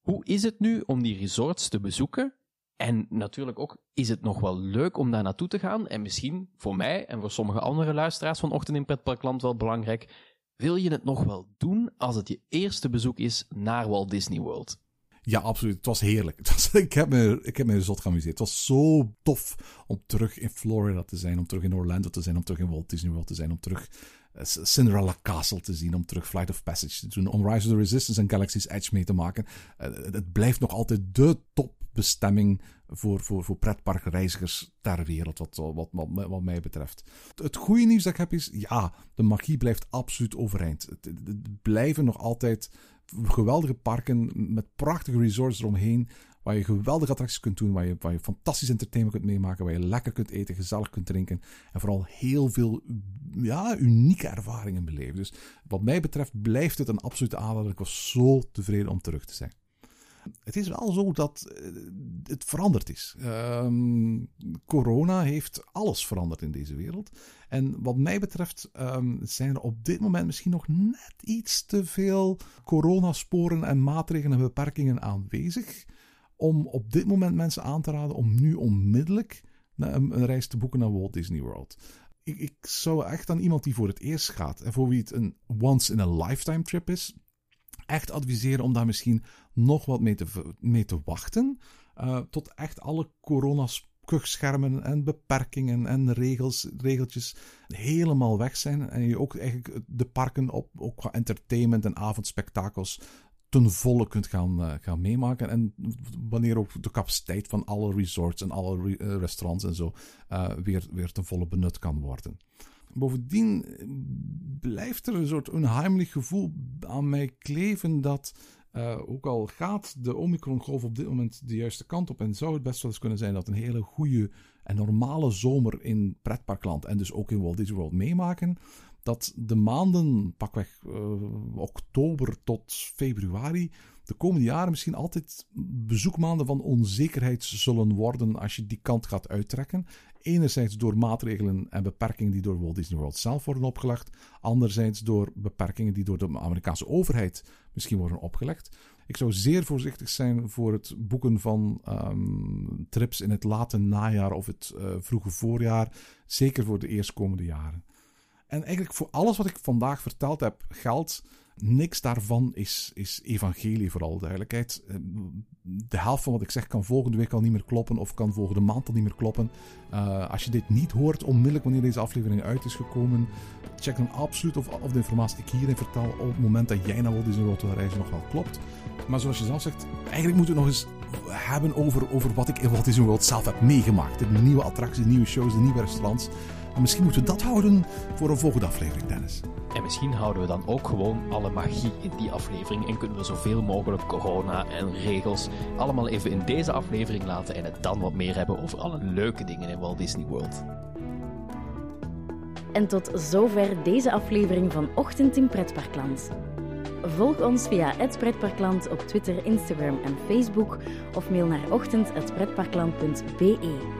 Hoe is het nu om die resorts te bezoeken? En natuurlijk ook, is het nog wel leuk om daar naartoe te gaan? En misschien voor mij en voor sommige andere luisteraars van Ochtend in Pretparkland wel belangrijk. Wil je het nog wel doen als het je eerste bezoek is naar Walt Disney World? Ja, absoluut. Het was heerlijk. Het was, ik, heb me, ik heb me zot geamuseerd. Het was zo tof om terug in Florida te zijn, om terug in Orlando te zijn, om terug in Walt Disney World te zijn, om terug Cinderella Castle te zien, om terug Flight of Passage te doen, om Rise of the Resistance en Galaxy's Edge mee te maken. Uh, het blijft nog altijd de topbestemming voor, voor, voor pretparkreizigers ter wereld, wat, wat, wat, wat, mij betreft. Het goede nieuws dat ik heb is, ja, de magie blijft absoluut overeind. Het blijven nog altijd geweldige parken met prachtige resorts eromheen. Waar je geweldige attracties kunt doen, waar je, waar je fantastisch entertainment kunt meemaken, waar je lekker kunt eten, gezellig kunt drinken. En vooral heel veel ja, unieke ervaringen beleven. Dus wat mij betreft blijft het een absolute aanrader. Ik was zo tevreden om terug te zijn. Het is wel zo dat eh, het veranderd is. Um, corona heeft alles veranderd in deze wereld. En wat mij betreft um, zijn er op dit moment misschien nog net iets te veel coronasporen en maatregelen en beperkingen aanwezig. Om op dit moment mensen aan te raden om nu onmiddellijk een, reis te boeken naar Walt Disney World. Ik, ik zou echt aan iemand die voor het eerst gaat en voor wie het een once in a lifetime trip is, echt adviseren om daar misschien nog wat mee te, mee te wachten. Uh, tot echt alle coronaschermen en beperkingen en regels, regeltjes helemaal weg zijn. En je ook eigenlijk de parken op, ook qua entertainment en avondspectakels ten volle kunt gaan, uh, gaan meemaken. En wanneer ook de capaciteit van alle resorts en alle re uh, restaurants en zo uh, weer, weer ten volle benut kan worden. Bovendien blijft er een soort onheimelijk gevoel aan mij kleven dat, ook al gaat de Omicron-golf op dit moment de juiste kant op en zou het best wel eens kunnen zijn dat een hele goede en normale zomer in pretparkland en dus ook in Walt Disney World meemaken, dat de maanden, pakweg uh, oktober tot februari, de komende jaren misschien altijd bezoekmaanden van onzekerheid zullen worden als je die kant gaat uittrekken. Enerzijds door maatregelen en beperkingen die door Walt Disney World zelf worden opgelegd. Anderzijds door beperkingen die door de Amerikaanse overheid misschien worden opgelegd. Ik zou zeer voorzichtig zijn voor het boeken van um, trips in het late najaar of het uh, vroege voorjaar. Zeker voor de eerstkomende jaren. En eigenlijk voor alles wat ik vandaag verteld heb geldt niks daarvan is, is evangelie, vooral duidelijkheid. Eh, de helft van wat ik zeg kan volgende week al niet meer kloppen of kan volgende maand al niet meer kloppen. Uh, als je dit niet hoort onmiddellijk wanneer deze aflevering uit is gekomen, check dan absoluut of, of de informatie die ik hierin vertel op het moment dat jij naar Walt Disney World wil reizen nog wel klopt. Maar zoals je zelf zegt, eigenlijk moeten we nog eens hebben over, over wat ik in Walt Disney World zelf heb meegemaakt. De nieuwe attracties, de nieuwe shows, de nieuwe restaurants. Misschien moeten we dat houden voor een volgende aflevering, Dennis. En misschien houden we dan ook gewoon alle magie in die aflevering en kunnen we zoveel mogelijk corona en regels allemaal even in deze aflevering laten en het dan wat meer hebben over alle leuke dingen in Walt Disney World. En tot zover deze aflevering van Ochtend in Pretparkland. Volg ons via het Pretparkland op Twitter, Instagram en Facebook of mail naar ochtend.pretparkland.be.